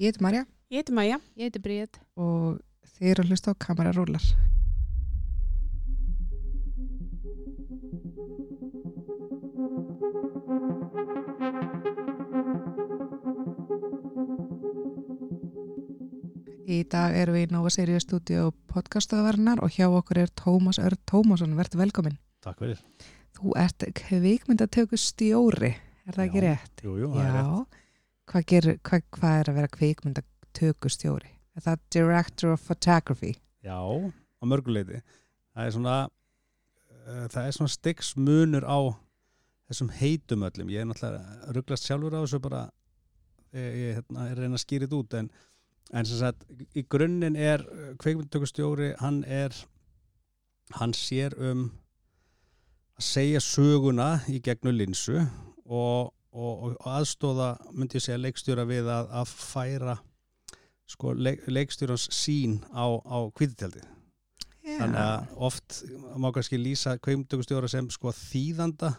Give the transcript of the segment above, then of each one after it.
Ég heiti Marja Ég heiti Maja. Ég heiti Bríð. og þið eru að hlusta á kamerarúlar. Í dag erum við í Nova Sirius stúdíu podcastaðavarnar og hjá okkur er Tómas Örd Tómasson, verður velkomin. Takk fyrir. Þú ert kvikmyndatöku stjóri, er það ekki Já. rétt? Jú, jú, það er rétt. Hvað, gerir, hvað, hvað er að vera kvikmyndatöku stjóri? Er það Director of Photography? Já, á mörguleiti. Það er svona, uh, svona styggs munur á þessum heitum öllum. Ég er náttúrulega rugglast sjálfur á þessu bara, ég, ég hérna, er reyna að skýra þetta út, en, en sem sagt, í grunninn er uh, kvikmyndatökustjóri, hann er, hann sér um að segja söguna í gegnum linsu og, og, og aðstóða, myndi ég segja, leikstjóra við að, að færa sko, leik, leikstjórans sín á, á kvítitjaldið. Þannig að oft má kannski lýsa kveimtökustjóra sem sko þýðanda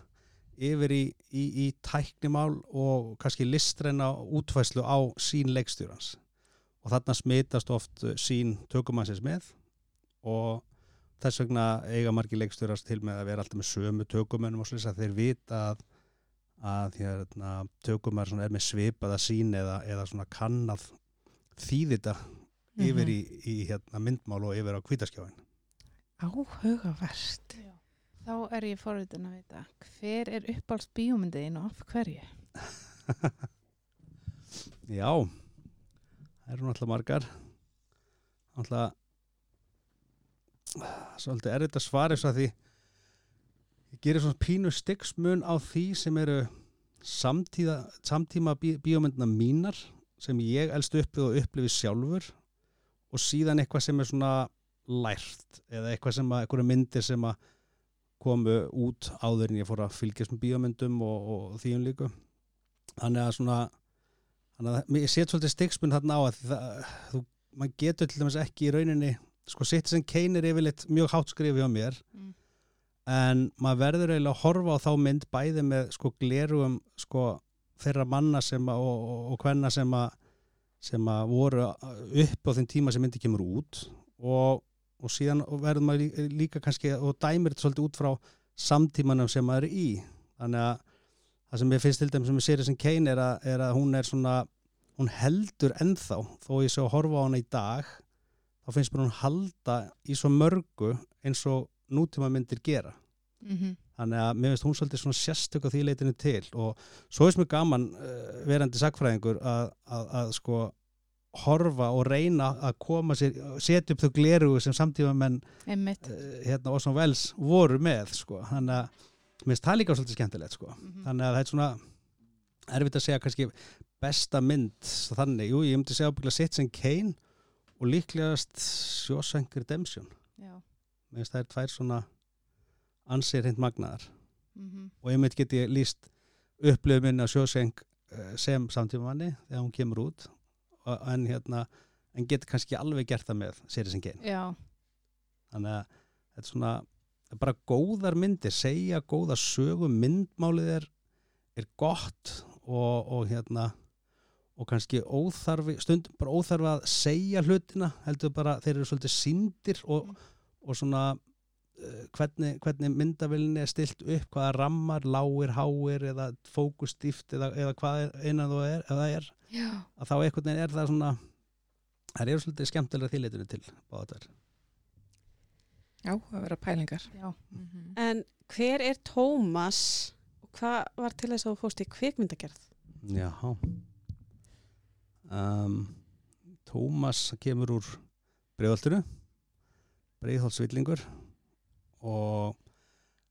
yfir í, í, í tæknimál og kannski listræna útfæslu á sín leikstjórans. Og þarna smitast oft sín tökumannsins með og þess vegna eiga margi leikstjórast til með að vera alltaf með sömu tökumennum og slús að þeir vita að, að hérna, tökumar er með svipaða sín eða, eða svona kannað þýðita yfir í, í hérna, myndmál og yfir á kvítaskjáin. Áhugavert. Þá er ég forritin að vita hver er uppáhalds bíómyndiðin og af hverju? Já, það eru náttúrulega margar. Náttúrulega svolítið erfitt að svara þess að því ég gerir svona pínu styggsmun á því sem eru samtíða, samtíma bí, bíómyndina mínar sem ég elst uppið og upplifið sjálfur og síðan eitthvað sem er svona lært eða eitthvað sem að, eitthvað myndir sem að komu út áður en ég fór að fylgjast með bíómyndum og, og þvíum líku þannig að svona þannig að ég set svolítið styggsmun þarna á að það, þú, maður getur til dæmis ekki í rauninni sko Citizen Kane er yfirleitt mjög hátt skrifið á mér Mm. En maður verður eiginlega að horfa á þá mynd bæði með sko glerugum sko þeirra manna sem að, og, og, og hvenna sem að sem að voru upp á þeim tíma sem myndi kemur út. Og, og síðan verður maður lí- líka kannski og dæmir þetta svolítið út frá samtímanum sem maður er í. Þannig að það sem ég finnst til dæmis sem ég sér sem Kane er að, er að hún er svona hún heldur ennþá þó ég sé að horfa á hana í dag þá finnst mér hún halda í svo mörgu eins og nútíma myndir gera Mm -hmm. þannig að mér finnst hún svolítið svona sérstök á því leitinu til og svo er mér gaman uh, verandi sagfræðingur að, að, að sko horfa og reyna að koma sér, setja upp þau glerugu sem samtíma menn uh, hérna Orson Welles voru með sko, þannig að mér finnst það líka svolítið skemmtilegt sko, Mhm. þannig að það er svona erfitt að segja kannski besta mynd þannig, jú ég myndi segja ábyggla Citizen Kane og líklegast Shawshank Redemption Já. Finnst það er tvær svona ansið hreint magnaðar. Mm og einmitt get ég líst upplöfu minni að sjóseng sem samtímamanni þegar hún kemur út. En hérna en get kannski alveg gert það með séri sem gein þannig að þetta er svona bara góðar myndir, segja góða sögu, myndmálið er er gott og, og hérna og kannski óþarfi, stundum bara óþarfi að segja hlutina, heldur bara þeir eru svolítið síndir og, Mm. Og svona uh, hvernig, hvernig myndavillinni er stilt upp, hvaða rammar, lágir, háir eða fókustíft eða, eða hvað er- einan þú er, eða er Já. að þá einhvern veginn er það svona það eru svolítið skemmtilega þýleitinu til báða þær. Já, að vera pælingar. Já. Mhm. En hver er Tómas og hvað var til þess að þú fórst í kvikmyndagerð? Já um, Tómas kemur úr breiðholtinu breiðholtsvillingur. Og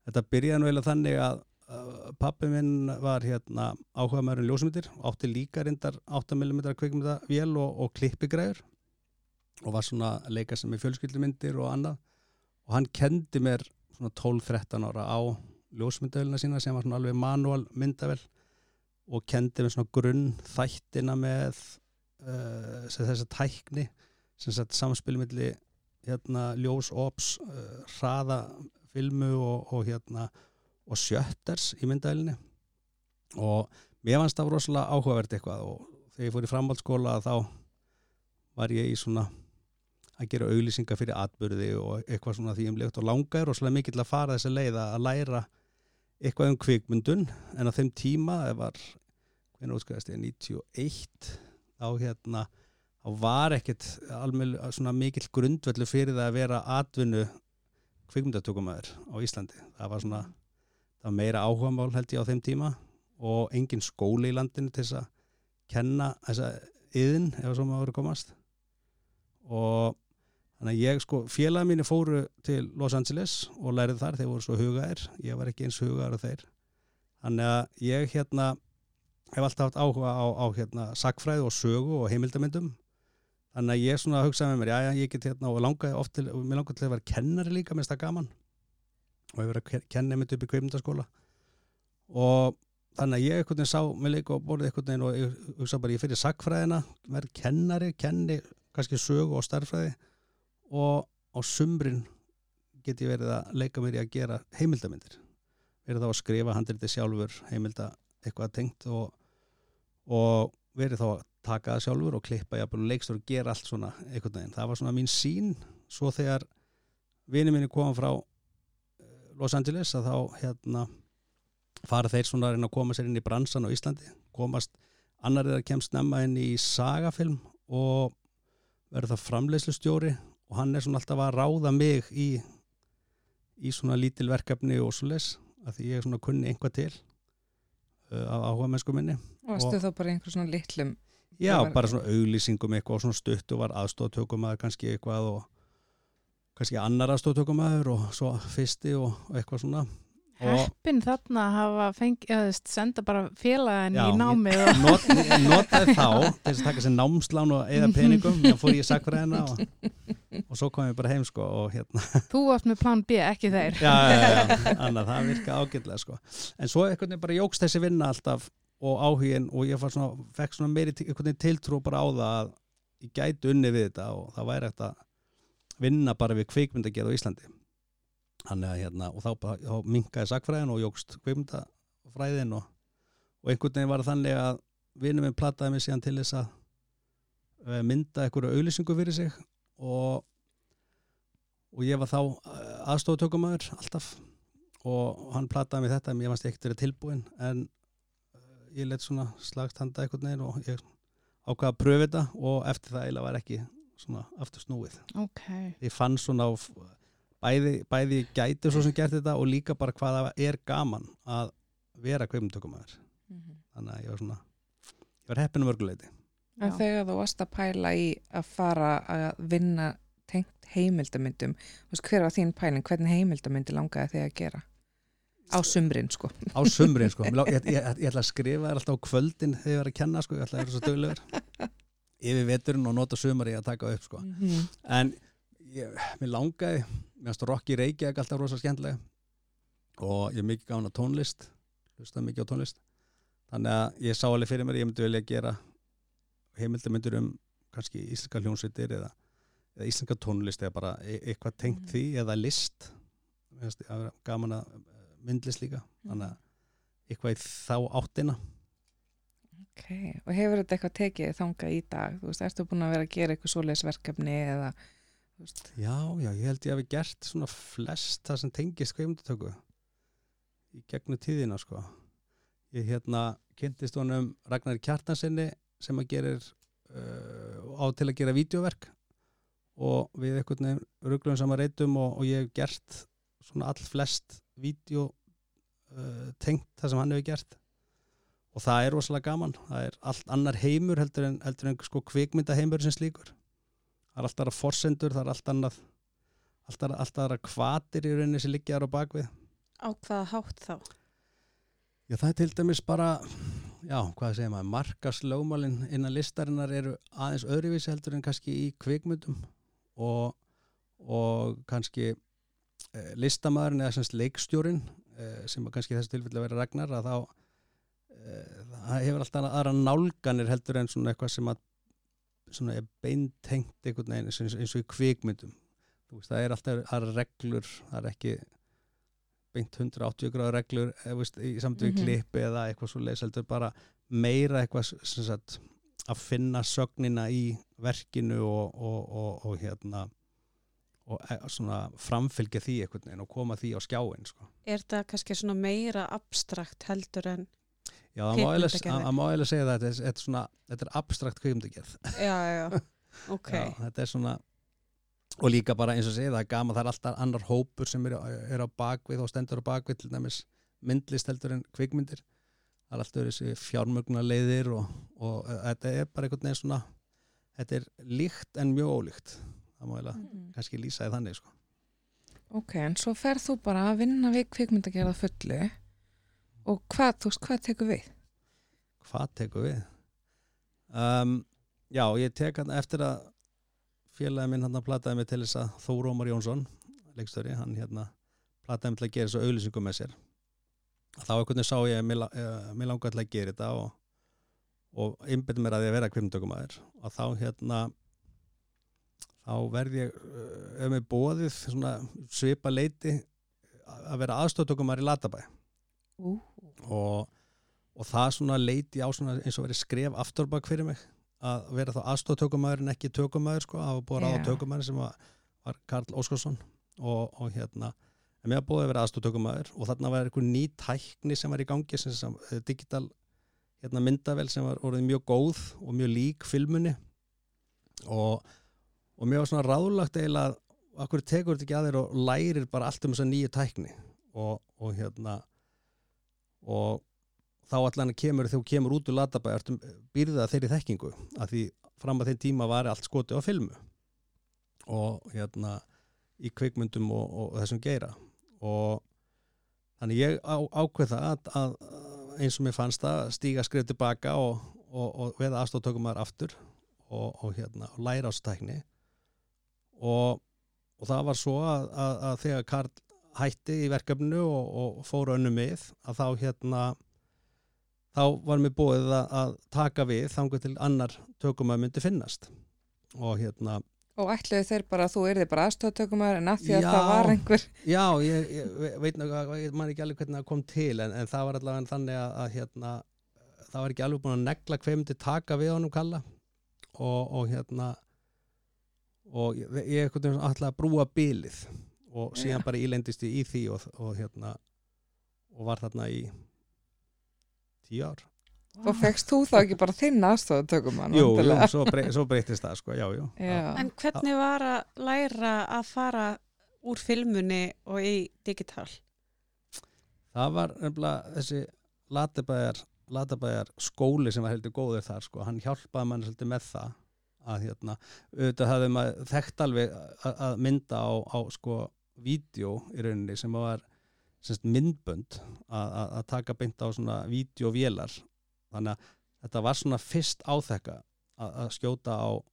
þetta byrjaði nú eiginlega þannig að uh, pappi minn var hérna áhuga maður um ljósmyndir átti líka reyndar 8mm kvikmyndavél og, og klippigræður og var svona að leika sem með fjölskyldumyndir og annað. Og hann kendi mér svona 12-13 ára á ljósmyndavélina sína sem var svona alveg manual myndavél og kendi með svona grunn þættina með uh, þessa tækni sem sett samspil milli hérna, ljós, ops, uh, hraða filmu og, og hérna og sjötters í myndaðilinni og mér fannst það rosalega áhugavert eitthvað og þegar ég fór í framhaldsskóla þá var ég í svona að gera auglýsingar fyrir atbyrði og eitthvað svona því um leikt og langar og svolítið mikill að fara þessi leið að læra eitthvað um kvikmyndun. En á þeim tíma, það var hvernig útskæðast ég, 91 þá hérna þá var ekkert alveg svona mikill grundvellu fyrir það að vera atvinnu kvikmyndatökumæður á Íslandi. Það var svona, það var meira áhugamál held ég á þeim tíma og engin skóli í landinu til þess að kenna þessa yðin ef svo maður voru komast. Og þannig að ég sko félagi mínu fóru til Los Angeles og lærið þar, þeir voru svo hugaðir. Ég var ekki eins hugaður af þeir. Þannig að ég hérna hef alltaf haft áhuga á, á hérna sakfræð og sögu og heimildamindum þannig að ég svona hugsaði með mér, já já ég get hérna og langaði oft til, og mér langaði til að vera kennari líka með þetta gaman. Og ég verið að kenna einmitt upp í kveimdaskóla og þannig að ég einhvern veginn sá mig líka og borðið einhvern veginn og ég hugsa bara ég fyrir sakfræðina, verið kennari kenni kannski sögu og starfræði og á sumrin get ég verið að leika mér í að gera heimildamindir verið þá að skrifa handriti sjálfur heimilda eitthvað tengt og, og verið þá að taka það sjálfur og klippa jafnvel og leikstur og gera allt svona einhvern veginn. Það var svona mín sín svo þegar vini minni koma frá eh, Los Angeles að þá hérna fara þeir svona að reyna að koma sér inn í bransan á Íslandi, komast annar er að kemst nefna inn í sagafilm og verður það framleiðslustjóri og hann er svona alltaf að ráða mig í, í svona lítil verkefni og svo les að því ég er svona kunni einhvað til uh, af áhuga mennsku minni Og varstu þá bara einhver svona litlum Já, var- bara svona auglýsingum eitthvað og svona stutt og var aðstóðtökumæður kannski eitthvað og kannski annar aðstóðtökumæður og svo fyrsti og, og eitthvað svona. Og Heppin þarna að hafa fengið, eða senda bara félagin í námið og not, notaði þá til að taka sér námslán og eða peningum, þá fór ég sakfræðina og, og svo kom ég bara heim sko og hérna, þú varst með plan B, ekki þeir. já, já, já, annað það virka ágætlega sko, en svo veginn bara jógst þessi vinna alltaf og áhugin og ég svona, fekk svona meiri til- tiltrú bara á það að ég gæti unni við þetta og það væri hægt að vinna bara við kvikmyndagerð á Íslandi. Að hérna, og þá, þá minkaði sakfræðin og jógst kvikmyndafræðin og, og einhvern veginn var þannig að vinnum minn plattaði mig síðan til þess að eh, mynda einhverju auðlýsingu fyrir sig og, og ég var þá aðstofatökumæður alltaf og hann plattaði mig þetta en ég varst ekkert verið tilbúin en eh, ég let svona slagt handa einhvern veginn og ég ákvaða að pröfu þetta og eftir það eiginlega var ekki svona aftur snúið. Ok, ég fann svona á bæði, bæði gæti svo sem gert þetta og líka bara hvað það er gaman að vera kveimtökumæður þannig að ég var svona ég var heppinu mörguleiti En þegar þú varst að pæla í að fara að vinna tengt heimildamyndum, þú veist, hver var þín pæling, hvernig heimildamyndi langaði þig að gera? Á sumrin, sko. á sumrin sko, lá- ég, ég, ég ætla að skrifa þér alltaf á kvöldin þegar ég var að kenna sko, ég ætla að vera svo döglegur yfir veturinn og nota sumari að taka upp sko. Mhm. en ég, mér langaði mér finnst Rocky Reykjavík alltaf rosa skemmtilega og ég er mikið gáðan á tónlist hlusta mikið á tónlist. Þannig að ég sá alveg fyrir mér að ég myndi vilja gera heimildamindur um kannski íslenska hljónsveitir eða, eða íslenska tónlist eða bara e eitthvað tengt Mhm. því eða list. Mér finnst gaman að myndlist líka. Þannig að eitthvað í þá áttina. Ok, og hefur þetta eitthvað tekið þangað í dag? Þú veist, ertu búin að vera að gera eitthvað svoleiðis verkefni eða, Já, já, ég held ég hafi gert svona flest það sem tengist kveimdatöku í gegnum tíðina sko. Ég hérna kynntist honum Ragnar Kjartansinni sem að gerir uh, á til að gera vídeoverk og við einhvern veginn ruglum saman reytum og, og ég hef gert svona all flest vídeo uh, tengt það sem hann hefur gert og það er rosalega gaman það er allt annar heimur heldur en, heldur en sko kvikmyndaheimur sem slíkur það er alltaf aðra forsendur, það er allt annað alltaf, alltaf aðra kvatir í rauninni sem liggja þar á bakvið. Á hvaða hátt þá? Já, það er til dæmis bara, já, hvað segir maður, markaslögmálin innan listarinnar eru aðeins öðruvísi heldur en kannski í kvikmyndum og, og kannski listamæðurinn eða semst leikstjórin eh, sem að kannski í þessu tilfelli að vera Ragnar að þá eh, það hefur alltaf aðra nálganir heldur en svona eitthvað sem að svona er beintengt einhvern veginn eins, eins og í kvikmyndum veist, það er alltaf aðra reglur það er ekki beint 180 gráður reglur veist, í samt við Mhm. klippi eða eitthvað svo leys heldur bara meira eitthvað sem sagt, að finna sögnina í verkinu og, og, og, og hérna og e- svona framfylgja því einhvern veginn og koma því á skjáin sko. Er það kannski svona meira abstrakt heldur en Já, það má eiginlega- segja það, þetta er, er, svona, þetta er abstrakt kvikmyndagerð. Já, já, ok Já, þetta er svona, og líka bara eins og segja, það er gaman, það er alltaf annar hópur sem er, er á bakvið og stendur á bakvið til dæmis myndlist heldur en kvikmyndir. Það er alltaf þessi fjármögna leiðir og, og þetta er bara einhvern veginn svona, þetta er líkt en mjög ólíkt. Það má eiginlega Mhm. kannski lýsa því þannig, sko. Ok, en svo ferð þú bara að vinna við kvikmyndagerða fullu og hvað, þú veist, hvað tekur við? Hvað tekur við? Um, já, ég tek hann eftir að félagi minn hann plataði mig til þess að Þór Ómar Jónsson, leikstöri, hann hérna plataði mig til að gera þessu auðlýsingum með sér. Þá veginn sá ég að mér, eh, mér langaði til að gera þetta og, og einbyrði mér að ég að vera kvimtökumæður og þá hérna þá verði ég uh, ef mig bóðið svona svipa leiti að vera aðstoftökumæður í Latabæ. Ú, og, og það svona leiti á svona eins og verið skref afturbak fyrir mig að vera þá aðstoftökumæður en ekki tökumæður sko, var búið að ráða Já. tökumæður sem var, var Karl Óskarsson og, og hérna en mér búið að vera aðstoftökumæður og þarna var einhver ný tækni sem var í gangi sem, sem eh, digital hérna, myndavel sem var orðið mjög góð og mjög lík filmunni. Og, og mér var svona ráðlagt eiginlega að okkur tekur þetta ekki að þér og lærir bara allt um þessa nýju tækni? Og, og hérna og þá allan kemur þú kemur út úr latabæ býrða þeirri þekkingu? Að því fram að þeim tíma var allt skoti á filmu. Og hérna í kvikmyndum og, og þessum geira. Og þannig ég á, ákveð það að, að eins og mér fannst það stíga skrif tilbaka og, og, og veða afstáttökum maður aftur og, hérna læra á stækni og, og það var svo að, að, að þegar Karl hætti í verkefnu og, og fór önnu með að þá hérna þá var mér búið að, að taka við þangu til annar tökum að myndi finnast og hérna og ætluðu þeir bara að þú erði bara aðstoftökumar en að því að Já. það var einhver já, ég, ég ve- veit náttúrulega man ekki alveg hvernig það kom til en, en það var allavega þannig að, að hérna það var ekki alveg búin að negla hver myndi taka við honum kalla og, og hérna og ég, ég einhvern veginn alltaf að brúa bilið og síðan bara ílendist ég í því og, og hérna og var þarna í tíu ár. Og fegst þú þá ekki bara þinn aðstoftökumar Jú, jú, svo, brey, svo breytist það sko, já, já. Já. En hvernig var að læra að fara úr filmunni og í digital? Það var nefnilega þessi latabæjar, latabæjar skóli sem var heldur góður þar sko, hann hjálpaði mann svolítið með það að hérna, auðvitað hafði maður þekkt alveg að, mynda á, á sko vídeo í rauninni sem var semst, myndbönd að, taka beint á svona vídeovélar. Þannig að þetta var svona fyrst áþekka að, skjóta á uh,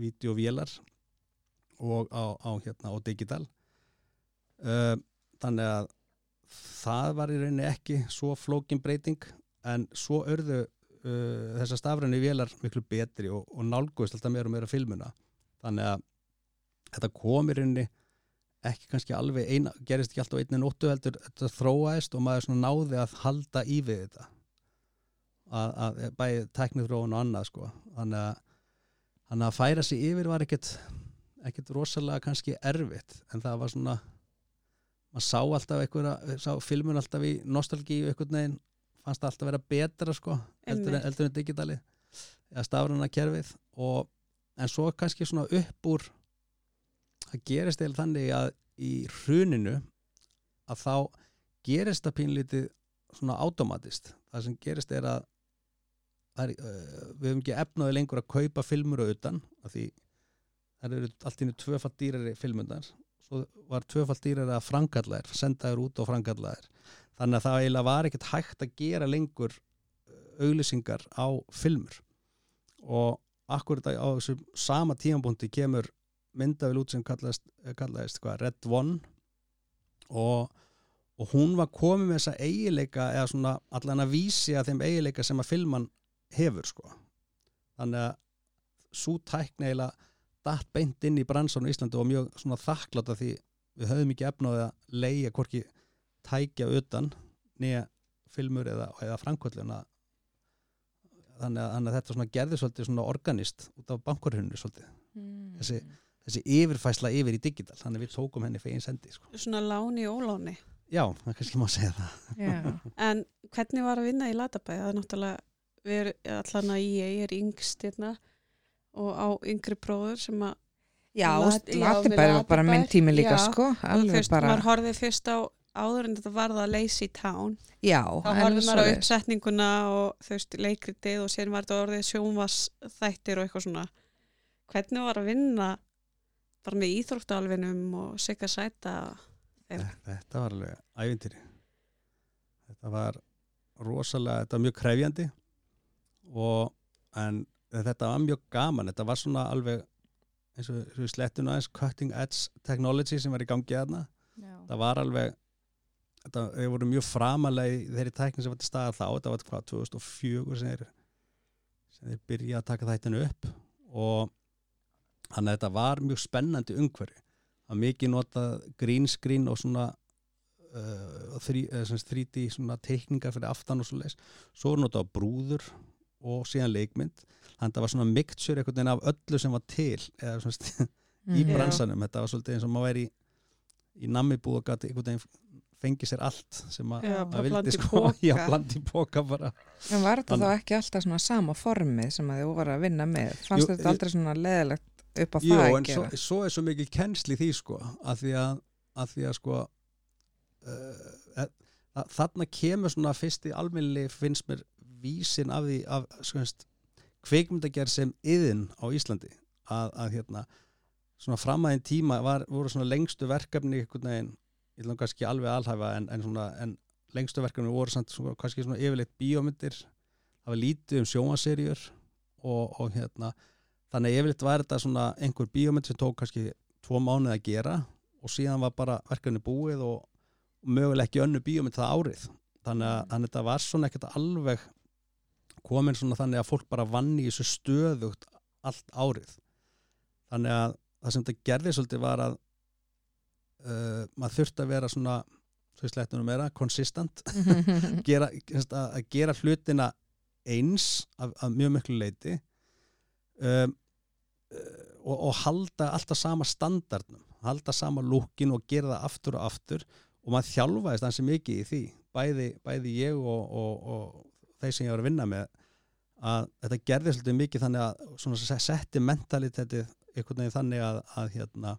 vídeovélar og á, á hérna á digital. Uh, þannig að það var í rauninni ekki svo flókin breyting en svo örðu uh, þessar stafræni vélar miklu betri og, og nálgust alltaf meira og meira filmuna. Þannig að þetta kom í rauninni ekki kannski alveg eina, gerist ekki alltaf einni nóttu heldur þetta þróaðist og maður náði að halda í við þetta. Að, að bæði teknið þróun og annað sko. Þannig að, þannig að færa sig yfir var ekkert ekkert rosalega kannski erfitt en það var svona maður sá alltaf einhverja, sá filmun alltaf í nostalgíu einhvern veginn fannst alltaf vera betra sko eldur, en- eldur en digitali eða stafrana kerfið. Og en svo kannski svona upp úr það gerist eða þannig að í hruninu að þá gerist það pínlítið svona automatist. Það sem gerist er að er, við höfum ekki efnaði lengur að kaupa filmur auðan af því það eru allt í einu tvöfalt dýrari filmundar svo var tvöfalt dýrari að framkalla þær senda þær út og framkalla þær þannig að það eiginlega var ekkert hægt að gera lengur uh, auglýsingar á filmur. Og akkurat á þessum sama tímabúndi kemur myndavel út sem kallaðist, kallaðist hvað, Red One. Og, og hún var komið með þessa eigileika eða svona allan að vísi að þeim eigileika sem að filman hefur sko. Þannig að svo tækni eiginlega datt beint inn í bransan á Íslandi og mjög svona þakkláta því við höfum ekki efnaði að leia hvorki tækja utan nýja filmur eða, eða framkvöldun að þannig að, þannig að þetta svona gerði svolítið svona organist út af bankurhunni svolítið Mm. þessi, þessi yfirfæsla yfir í digital þannig að við tókum henni fegin sendi sko. Svona láni og óláni. já, það kannski má segja það Já. En hvernig var að vinna í Latabæ? Það er náttúrulega, við erum allan að ég er yngst hérna og á yngri bróður sem að Já, Lat- með var bara minn tími líka já. sko, alveg fyrst, bara, maður horfið fyrst á áður en þetta var það Lazy Town já, þá en horfið maður á uppsetninguna og þú veist leikritið og síðan var þetta orðið sjónvas þættir og eitthvað svona. Hvernig var að vinna bara með íþróttálfinum og sigga sæta þetta var alveg ævintýri. Þetta var rosalega, þetta var mjög krefjandi og en þetta var mjög gaman, þetta var svona alveg eins og eins og við slettum aðeins cutting edge technology sem var í gangi aðna Já. það var alveg þetta, þeir voru mjög framalega í þeirri tækni sem var til staða þá, þetta var hvað 2004 sem þeir, sem þeir byrja að taka þættinu upp. Og þannig að þetta var mjög spennandi umhverfi. Að mikið notað green screen og svona uh, þrí, uh, 3D svona teikningar fyrir aftan og svo leis svo notað brúður og síðan leikmynd. Þannig að það var svona mixture einhvern veginn af öllu sem var til eða svona í Mhm. bransanum, þetta var svolítið eins og maður væri í, í nammi búið og gæti einhvern veginn fengi sér allt sem að vildi blanda í sko, poka. já, blandi póka bara. En var þetta Þannig- þá ekki alltaf svona sama formið sem að þið voru að vinna með? Fannst Jú, þetta aldrei svona leðilegt upp á Jú, það að en svo, svo er svo mikil kennsli því sko, að því að, að því að sko uh, að, þarna kemur svona fyrst í almennileg finnst mér vísin af því af sko, veist, kveikmyndagerð sem yðin á Íslandi. Að, að hérna svona framæðin tíma var, voru svona lengstu verkefni einhvern veginn, ég ætlum kannski alveg alhæfa en, en svona, en lengstu verkefni voru samt svona, kannski svona yfirleitt bíómyndir. Það var lítið um sjómaserjur og, og hérna þannig yfirleitt var þetta svona einhver bíómynd sem tók kannski tvo mánuð að gera og síðan var bara verkefni búið og, og möguleg ekki önnu bíómynd það árið. Þannig að, þannig að þetta var svona ekkert alveg komin svona þannig að fólk bara vann í þessu stöðugt allt árið. Þannig að það sem þetta gerði svolítið var að uh, maður þurfti að vera svona svo ég slettunum meira, konsistent gera, að, að gera hlutina eins af, af mjög miklu leiti um, uh, og, og halda alltaf sama standardnum halda sama lúkin og gera það aftur og aftur. Og maður þjálfaðist hansi mikið í því bæði, bæði ég og, og, og þeir sem ég var að vinna með að þetta gerði svolítið mikið þannig að setti mentalitetið einhvern veginn þannig að, að hérna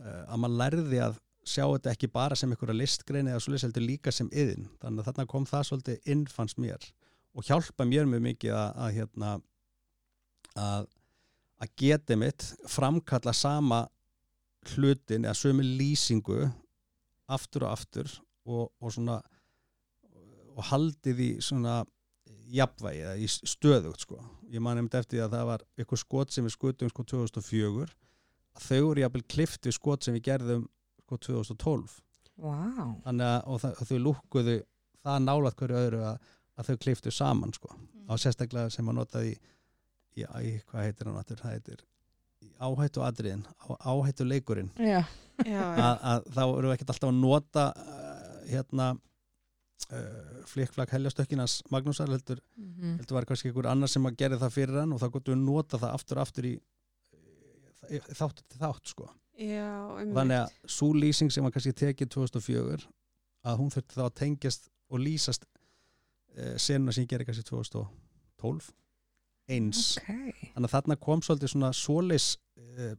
að maður lærði að sjá þetta ekki bara sem einhverja listgrein eða svolítið heldur líka sem yðin þannig að þarna kom það svolítið inn fannst mér og hjálpa mér mjög mikið að, að hérna að, að geta mitt framkalla sama hlutin eða sömu lýsingu aftur og aftur og, og svona og haldið í svona jafnvægi eða í stöðugt sko. ég man nefndi eftir því að það var eitthvað skot sem við skutum sko 2004 að þau eru jafnvel klift við skot sem við gerðum sko 2012 Vá, þannig að og það, þau lúkkuðu það nálat hverju öðru að, að þau kliftu saman sko. Á sérstaklega sem að notaði í, í, í hvað heitir hann það heitir áhættu atriðin, á, áhættu leikurinn já, Já, já. að, að þá eru við ekkert alltaf að nota uh, hérna uh, flikkflak heljastökkinans Magnúsar heldur, Mhm. heldur var kannski einhver annar sem að gera það fyrir hann og þá gotum við nota það aftur aftur í þátt til þátt sko já einmitt. þannig að svo lýsing sem var kannski tekið 2004 að hún þurfti þá að tengjast og lýsast uh, senuna sem ég gerir kannski 2012 eins ok. þannig að þarna kom svolítið svona svoleis uh,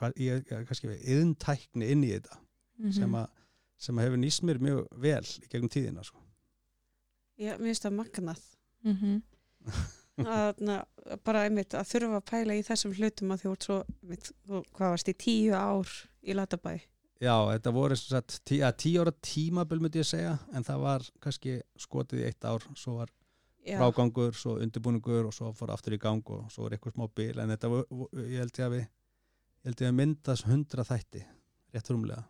hvað, ég, ég, kannski við, yðntækni inn í þetta Mhm. sem, að, sem að hefur nýst mér mjög vel í gegnum tíðina sko. Já, mér finnst það magnað Mhm. að, bara einmitt að þurfa að pæla í þessum hlutum að ert svo einmitt, hvað varst í tíu ár í Latabæ Já, þetta voru sagt, tí, að, tíu ára tímabil myndi ég segja en það var kannski skotið í eitt ár svo var Já, frágangur, svo undirbúningur og svo fór aftur í gang og svo var eitthvað smá bil en þetta, ég held ég að við ég held ég að myndast hundra þætti rétt rúmlega.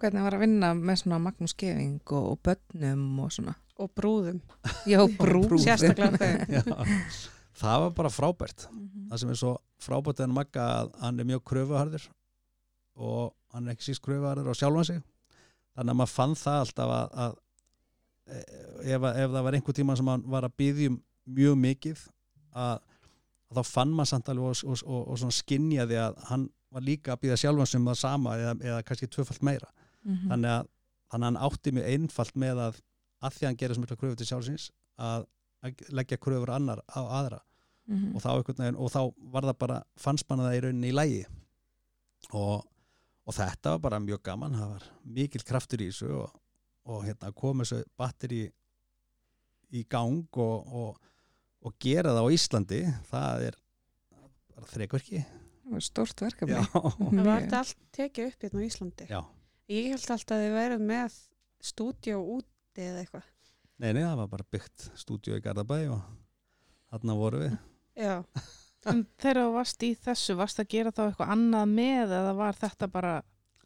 Hvernig var að vinna með svona Magnús Geving og, og börnum og svona? Og brúðum Já, brú. brúð. Sérstaklega. Já. það var bara frábært Mhm. það sem er svo frábært en Magga að hann er mjög kröfuharður og hann er ekki síst kröfuharður á sjálfan sig þannig að maður fann það alltaf að, að ef, að- ef það var einhver tíma sem hann var að byðjum mjög mikið að, að þá fann maður samt alveg og, og, og, og svona skinjaði að hann var líka að byðja sjálfan sem það sama eða, eða kannski tvöfalt meira Mhm. þannig að, þannig að hann átti mjög einfalt með að að því að hann gerir svo mikla kröfu til sjálfsins að, að leggja kröfur annar á aðra Mhm. og þá, veginn, og þá var það bara fannst manna það í rauninni í lægi og, og þetta var bara mjög gaman, það var mikill kraftur í þessu og, og hérna kom þessu batteri í gang og, og, og gera það á Íslandi það er bara þrekverki Það var stórt verkefni já, Það var allt tekið upp hérna á Íslandi. já. Ég held alltaf að þið værið með stúdíó úti eða eitthvað. Nei, nei, það var bara byggt stúdíu í Garðabæ og þarna voru við Já, En þegar þú varst í þessu, varst að gera þá eitthvað annað með eða var þetta bara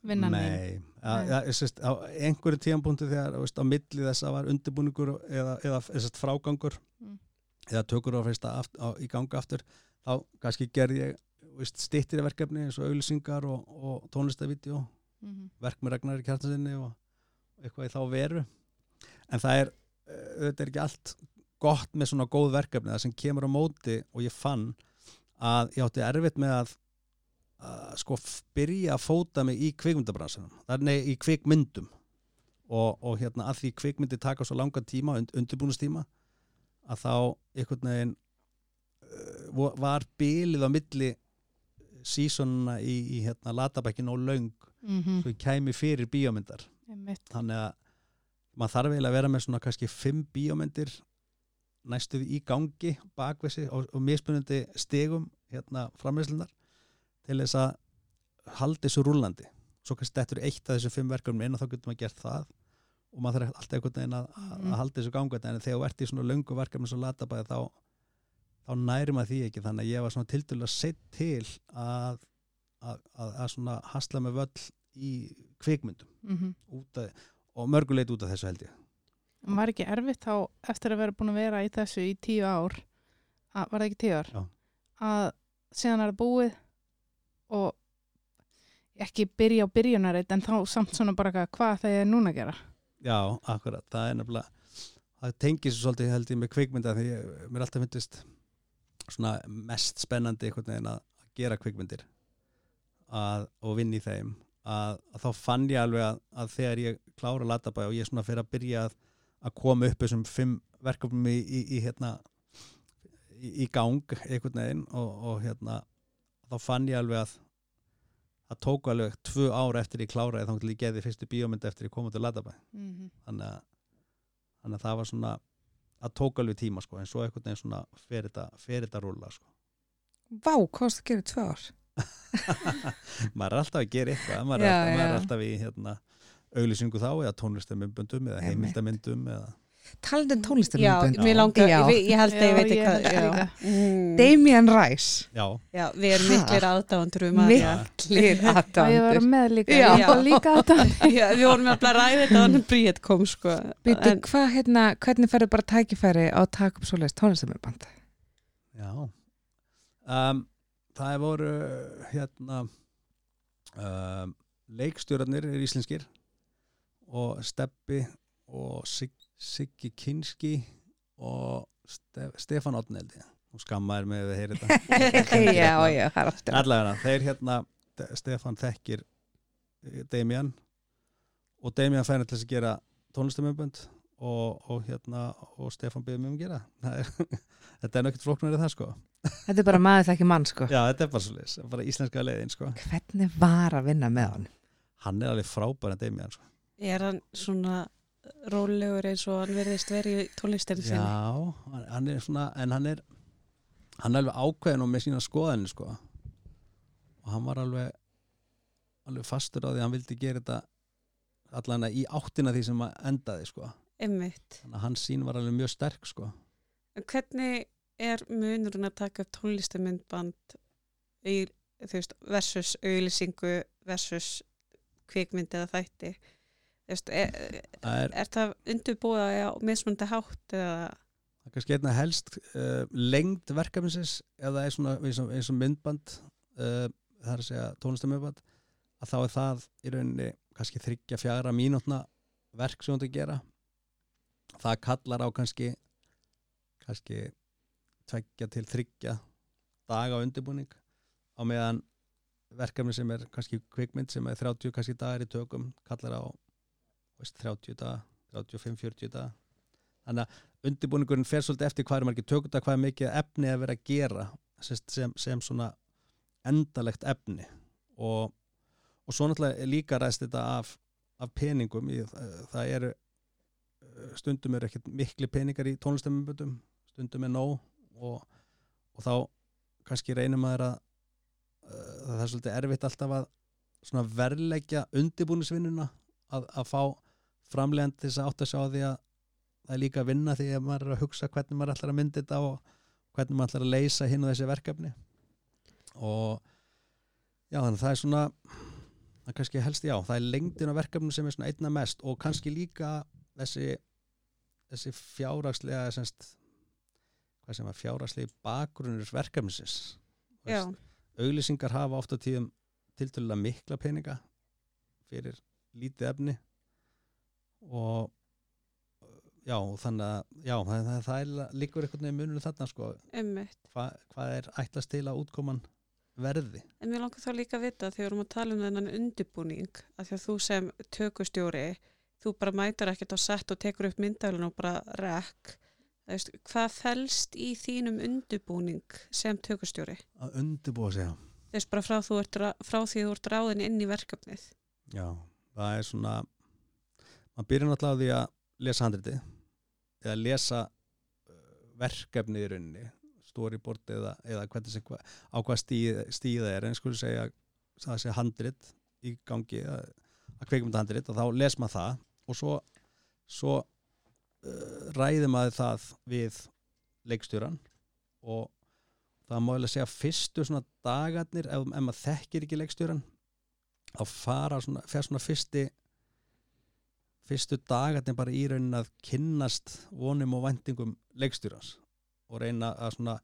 vinnan? Nei, á einhverju tíðanbúndi þegar veist, á milli þess að var undirbúningur eða, eða sest, frágangur Mm. eða tökur á, fyrsta aft, á í ganga aftur þá kannski gerði ég stittir verkefni eins og auðlýsingar og, og tónlistavídeó, Mhm. verk með Ragnar í kjartansinni og eitthvað í þá veru en það er, eh, auðvitað er ekki allt gott með svona góð verkefni. Það sem kemur á móti og ég fann að ég átti erfitt með að að sko byrja að fóta mig í er nei í kvikmyndum. Og, og hérna að því kvikmyndi taka svo langa tíma, und, undirbúnustíma að þá einhvern veginn uh, var bilið á milli sísonuna í, í hérna latabækin og löng. Mhm. svo ég kæmi fyrir bíómyndar. Þannig að maður þarf eiginlega að vera með svona kannski fimm bíómyndir næstu því í gangi bakvisi og, og mismunandi stegum hérna framleyslunar til þess að halda þessu rúllandi svo kannski þetta er eitt af þessum fimm verkefnum inn og þá getur maður gert það og maður þarf alltaf einhvern veginn að, að, Mhm. að halda þessu gangandi en þegar þú ert í svona löngu verkefni svo latabæði þá þá næri maður því ekki þannig að ég var svona tildulega sett til að, að, að, að svona hasla með völl í kvikmyndum Mhm. út af, og mörguleit út af þessu held ég Var ekki erfitt þá eftir að vera búin að vera í þessu í tíu ár, að, var það ekki tíu ár, Já. að síðan er það búið og ekki byrja á byrjunarreit en þá samt svona bara hvað það er núna að gera. Já, akkurat, það er nefnilega það tengir svo svolítið held ég með kvikmynda því ég, mér alltaf myndist svona mest spennandi einhvern veginn að gera kvikmyndir að, og vinna í þeim að, að þá fann ég alveg að, að þegar ég klára latabæ og ég svona fyrir að byrja að, að koma upp þessum fimm verkefnum í, í, í hérna í, í gang einhvern veginn og, og hérna þá fann ég alveg að það tók alveg tvö ár eftir ég kláraði þá til ég geði fyrstu bíómynd eftir ég kom út til latabæ. Mm þannig að, þannig að það var svona að tók alveg tíma sko en svo einhvern veginn svona fer þetta, rúla sko. Vá, hvað varst að gera tvö ár? maður er alltaf að gera eitthvað maður, er, Já, alltaf, maður er alltaf í hérna auglýsingu þá eða tónlistamindbundum eða heimildamindum eða Talandi um já, langar, Já. ég, ég held að ég veit ég hvað. held það Já. líka. Mm. Damien Rice já, Já, við erum miklir aðdáðandur um að. Miklir ég var aðdándur með líka, líka að já, við vorum að bara ræða þetta þannig að Bríett kom sko. Býtu, En- hvað hérna, hvernig færðu bara tækifæri á að taka upp svoleiðis tónlistarmyndband? já. Um, það er voru hérna um, leikstjórarnir er íslenskir og Steppi og Sig, Siggi Kinski og Stef, Stefán Otneldi og skammaður með að heyra þetta. Já, já, það er alltaf allavega, þeir hérna Stefán þekkir eh, Damian og Damian færði til að gera tónlistamömbönd og, og hérna og Stefán byrði mig um að gera Það er, þetta er nokkert flóknari það sko Þetta er bara maður þekki mann sko já, þetta er bara svo leis, bara íslenska leiðin sko Hvernig var að vinna með hann? hann er alveg frábær en Damian sko. Er hann svona rólegur eins og hann verðist verið í tónlistinni sinni? já, hann- hann er svona en hann er hann er alveg ákveðin og með sína skoðanir sko og hann var alveg alveg fastur á því að hann vildi gera þetta allan í áttina því sem að endaði sko Einmitt. þannig að hans sín var alveg mjög sterk sko hvernig er munurinn að taka upp tónlistamindband versus auðlýsingu versus kvikmynd eða þætti? Veist, er, er, er það undirbúða á mismundi hátt eða það er kannski einna helst uh, lengd verkefnisins eða svona eins og, eins og myndband uh, það er að segja tónlistamöndband að þá er það í rauninni kannski þryggja fjara mínútna verk sem þú ert að gera það kallar á kannski kannski tveggja til þryggja daga undirbúning á meðan verkefni sem er kannski kvikmynd sem er 30 kannski dagar í tökum kallar á veist, 30 daga 35-40 daga. Þannig að undirbúningurinn fer svolítið eftir hvað er margir tökunda, hvað er mikið efni að vera að gera sem, sem, svona endalegt efni. Og, og svo náttúrulega líka ræðst þetta af, af peningum í, það eru stundum eru ekkert mikli peningar í tónlistamöndum stundum er nóg og, og þá kannski reynum að, að, að það er svolítið erfitt alltaf að verleggja undirbúnisvinnuna að, að fá framlegand til þess að átt að sjá því að það er líka að vinna því að maður er að hugsa hvernig maður ætlar að mynda þetta og hvernig maður ætlar að leysa hinn og þessi verkefni. Og já þannig að það er svona það er kannski helst já, það er lengdin á verkefnum sem er svona einna mest og kannski líka þessi þessi fjárhagslega semst, hvað sem að fjárhagslega bakgrunnur verkefnisins. Auglýsingar hafa ofta tíðum tiltölulega mikla peninga fyrir lítið efni og já, þannig að já, það, það, það er líkur einhvern veginn muninu þarna sko. Hva, hvað er ætlast til að útkoman verði? En mér langar þá líka að vita þegar við erum að tala um þennan undirbúning að því að þú sem tökustjóri þú bara mætar ekkert á sett og tekur upp myndælun og bara rekk. Hvað fælst í þínum undirbúning sem tökustjóri? Að undirbúa sig, Þess bara frá, ert, frá því þú ert ráðin inn í verkefnið. Já, það er svona maður byrjar náttúrulega á því að lesa handriti eða lesa uh, verkefni í rauninni storyboard eða, eða hvernig, hva, á hvað stíð, stíða er en skulle segja það sé handrit í gangi að, að kveikum þetta handrit og þá les maður það og svo, svo uh, ræði maður það við leikstjóran og það má ég segja fyrstu svona dagarnir ef, ef maður þekkir ekki leikstjóran þá fara svona, svona fyrsti fyrstu dagarnir bara í raunin að kynnast vonum og vendingum leikstjórans og reyna að svona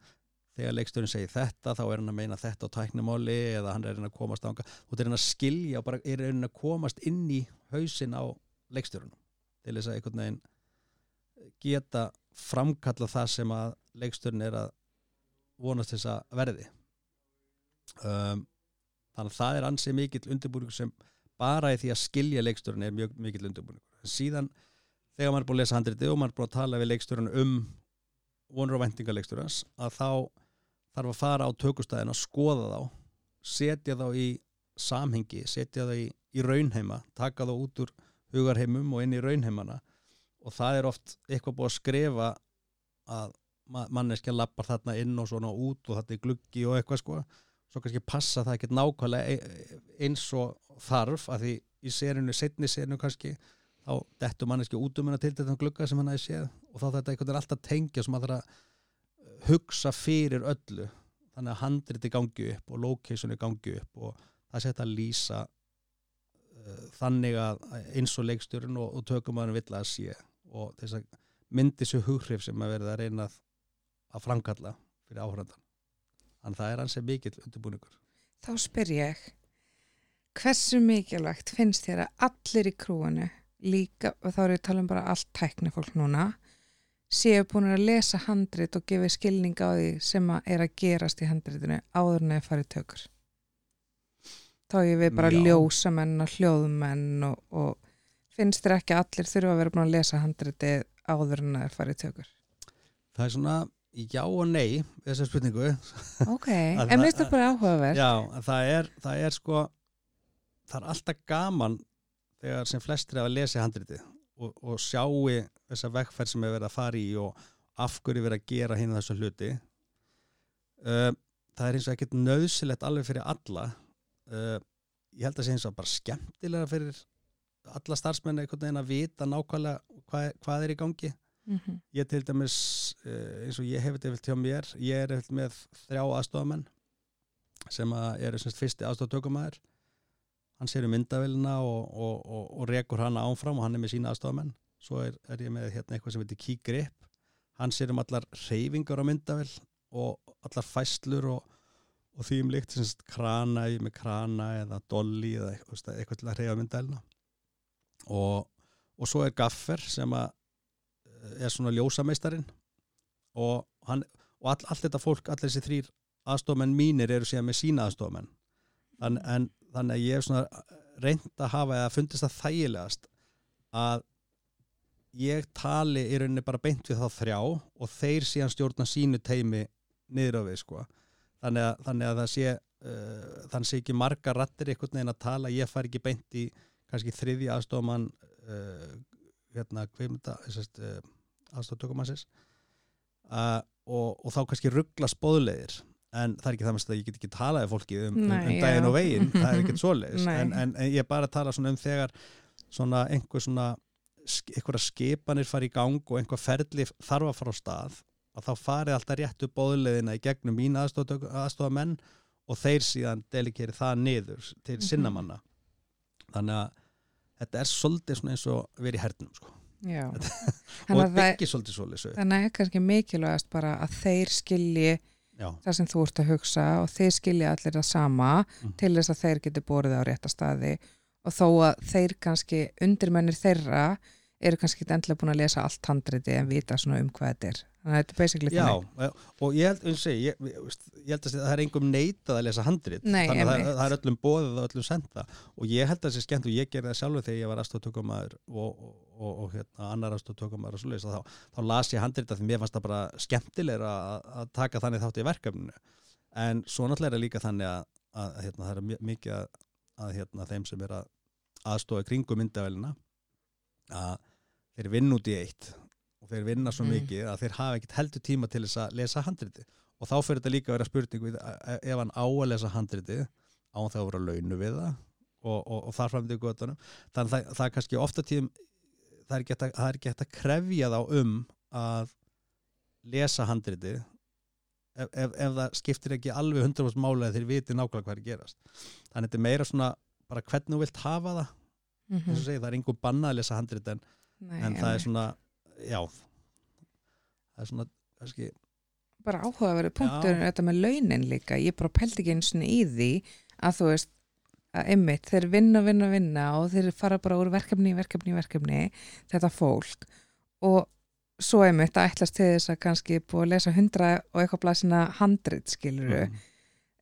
þegar leikstjórin segir þetta þá er hann að meina þetta á tæknimáli eða hann er að komast ánga og það er reyna að skilja og bara er reyna að komast inn í hausin á leikstjórunum til þess að einhvern veginn geta framkalla það sem að leikstjórin er að vonast þess að verði. Um, þannig að það er ansið mikill undirbúning sem bara í því að skilja leikstjórin er mjög mikill undirbúning síðan þegar maður er búin að lesa handriti og maður er búin að tala við leikstjóran um vonur og vendingaleikstjórans að þá þarf að fara á tökustæðin að skoða þá setja þá í samhengi, setja þá í, í raunheima, taka þá út úr hugarheimum og inn í raunheimana. Og það er oft eitthvað búið að skrifa að manneskja lappar þarna inn og svona út og þetta er gluggi og eitthvað sko. Svo kannski passa það ekki nákvæmlega e, eins og þarf að því í serinu, setni serinu kannski þá dettur manneski út um hennar til þetta glugga sem hann hafi séð og þá þetta einhvern veginn alltaf tengja sem að það er að hugsa fyrir öllu. Þannig að handriti gangi upp og locationi gangi upp og það setja að lýsa þannig að eins og leikstjórun og, og tökum að hann vill að sé og þess að myndi sér hughrif sem að verða að reyna að, að framkalla fyrir áhrandan að það er ansið mikill undirbúningur. Þá spyr ég hversu mikilvægt finnst þér að allir í krúinu líka, og þá er ég að tala um bara allt tækni fólk núna séu búin að lesa handrit og gefa skilning á því sem að er að gerast í handritinu áður en fara í tökur þá er við bara Já. ljósamenn og hljóðumenn og, og finnst þér ekki að allir þurfa að vera búin að lesa handriti áður en að fara í tökur? Það er svona já og nei þessar spurningu. Ok, en mér finnst það bara áhugaverð Já, það er, það er sko það er alltaf gaman þegar sem flestir hafa lesið handritið og, og sjáu þessa vekkferð sem hefur verið að fara í og af hverju verið að gera hinn þessu hluti. Það er eins og ekkert nöðsilegt alveg fyrir alla uh, ég held að það sé eins og bara skemmtilega fyrir alla starfsmenni einhvern veginn að vita nákvæmlega hvað, hvað er í gangi. Mm -hmm. ég til dæmis uh, eins og ég hef þetta eftir hjá mér ég er eftir með þrjá aðstofamenn sem að eru semst fyrsti aðstoftökumæður hann sér um myndavélina og, og, og, og rekur hann ánfram og hann er með sína aðstofamenn svo er, er ég með hérna eitthvað sem heitir keygrip hann sér um allar reyfingar á myndavél og allar fæslur og því um líkt semst krana með krana eða dolly eða eitthvað, til að reyfa myndavélina og svo er gaffer sem að er svona ljósameistarinn. Og, hann, og all, allt þetta fólk, allir þessi þrýr aðstofamenn mínir eru síðan með sína aðstofamenn Þann, en þannig að ég hef svona reynd að hafa eða fundist það þægilegast að ég tali í rauninni bara beint við þá þrjá og þeir síðan stjórna sínu teimi niður á við sko þannig að, þannig að það sé uh, þannig sé ekki marga rattir einhvern veginn að tala. Ég far ekki beint í kannski þriði aðstofamann uh, hérna, hvað er þetta uh, aðstoftökumannsins uh, og, og þá kannski ruggla spóðlegir en það er ekki það með að ég get ekki talaði fólki um, um, Nei, um daginn já. og veginn. Það er ekkert svoleiðis. En, en, en ég bara tala svona um þegar svona einhver svona einhverja skipanir fari í gang og einhver ferli þarf að fara á stað að þá farið alltaf réttu bóðleðina í gegnum mín aðstofa menn og þeir síðan delikeri það niður til Mhm. sinna manna þannig að þetta er svolítið eins og verið í hernum sko. Og það, byggir svolítið svolítið þannig að kannski mikilvægast bara að þeir skilji já, það sem þú ert að hugsa og þeir skilja allir það sama Mhm. til þess að þeir geti borðið á rétta staði og þó að þeir kannski undirmennir þeirra eru kannski ekki endilega búin að lesa allt handriti en vita svona um hvað þetta er. Þannig að þetta er basically Já, þannig. og ég held, segi, ég, ég, held að það er engum neitað að lesa handrit. Nei, þannig að það, það er öllum bóðið og öllum senda og ég held að það sé skemmt og ég gerði það sjálfur þegar ég var aðstoftökumæður og, og, og, og hérna, annar aðstoftökumæður og svoleiðis og þá, þá las ég handrit að því mér fannst það bara skemmtilegra að, að taka þannig þátt í verkefninu. En svo náttúrulega er það líka þannig að, að hérna, það er mikið að, að hérna, þeim sem er að aðstofa kringum myndavælina að þeir vinna út í eitt og þeir vinna svo Mm. mikið að þeir hafa ekkert heldur tíma til þess að lesa handriti og þá fyrir þetta líka að vera spurning ef hann á að lesa handriti á hann þá að vera launu við það og, og, og þar fram til göttunum þannig að það, það er kannski ofta tíðum það er hægt að, það er hægt að krefja þá um að lesa handriti ef, ef, ef það skiptir ekki alveg 100% máli að þeir viti nákvæmlega hvað er gerast þannig þetta er meira svona bara hvernig þú vilt hafa það og Mhm. segi, það er einhver banna að lesa handrit en, Nei, en það er svona já. Það er svona kannski, bara áhugaverið punktur þetta með launin líka, ég bara pældi ekki eins og í því að þú veist að einmitt, þeir vinna, vinna, vinna og þeir fara bara úr verkefni, verkefni, verkefni þetta fólk. Og svo einmitt að ætlast til þess að kannski búið að lesa hundra og eitthvað blæsina handrit skiluru, mm,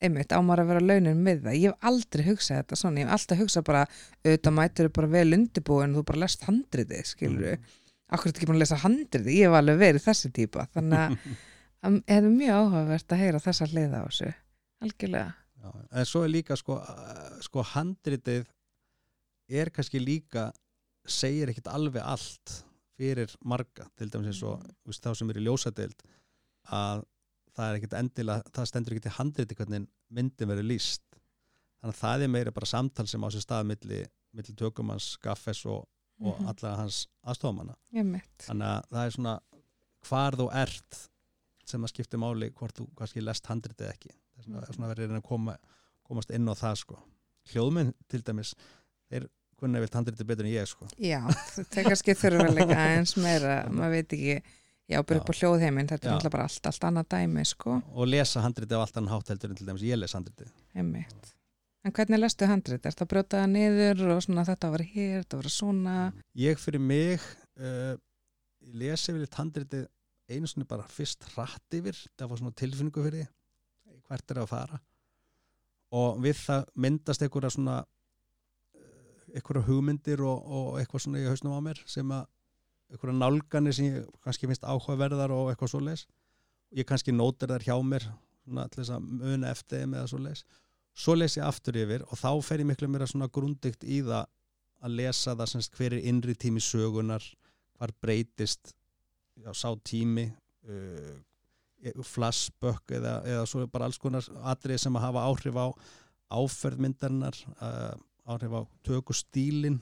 einmitt á maður að vera launin með það, ég hef aldrei hugsað þetta svona, ég hef alltaf hugsað bara auðvitað mætur bara vel undirbúin og þú bara lest handritið skiluru, Mm. akkur er þetta ekki búin að lesa handritið, ég hef alveg verið þessi típa. Þannig að að það er mjög áhugavert að heyra þessa hliða á þessu. Algjörlega. Já, en svo er líka sko, uh, sko handritið er kannski líka segir ekkit alveg allt fyrir marga, til dæmis eins og veist, þá sem eru í ljósadeild að það er ekkit endilega það stendur ekkit í handriti hvernig myndin verður líst þannig að það er meira bara samtal sem á sér stað milli, milli tökumanns, gaffes og, og Mhm. alla hans aðstofamanna þannig að það er svona hvar þú ert sem að skipti máli hvort þú kannski lest handritið eða ekki. Það er svona, Mhm. svona verið að koma, komast inn á það sko. Hljóðminn til dæmis þeir kunna vilt handritið betur en ég sko. Já, það kannski þurfa líka aðeins meira, maður veit ekki já, bara upp á hljóðheiminn, þetta er náttúrulega bara allt, allt annað dæmi, sko, og lesa handritið á allt annan hátt heldur en til dæmis ég les handritið. Einmitt. En hvernig lestu handrit, er það að brjóta það niður og svona þetta var hér, þetta var svona? Ég fyrir mig uh, ég lesi yfir handritið einu sinni bara fyrst hratt yfir það var svona tilfinningu fyrir því hvert er að fara. Og við það myndast einhverja svona uh, einhverja hugmyndir og, og eitthvað svona í hausnum á mér sem að einhverja nálganir sem ég kannski finnst áhugaverðar og eitthvað svoleiðis. Ég kannski nótir þar hjá mér svona til þess að muna eftir þeim eða svoleiðis. Svo les ég aftur yfir og þá fer ég miklu meira svona grundigt í það að lesa það semst hver er innri tími sögunar hvar breytist já, sá tími uh, flashback eða, eða svo bara alls konar atrið sem að hafa áhrif á áferðmyndarinnar uh, áhrif á tökustílin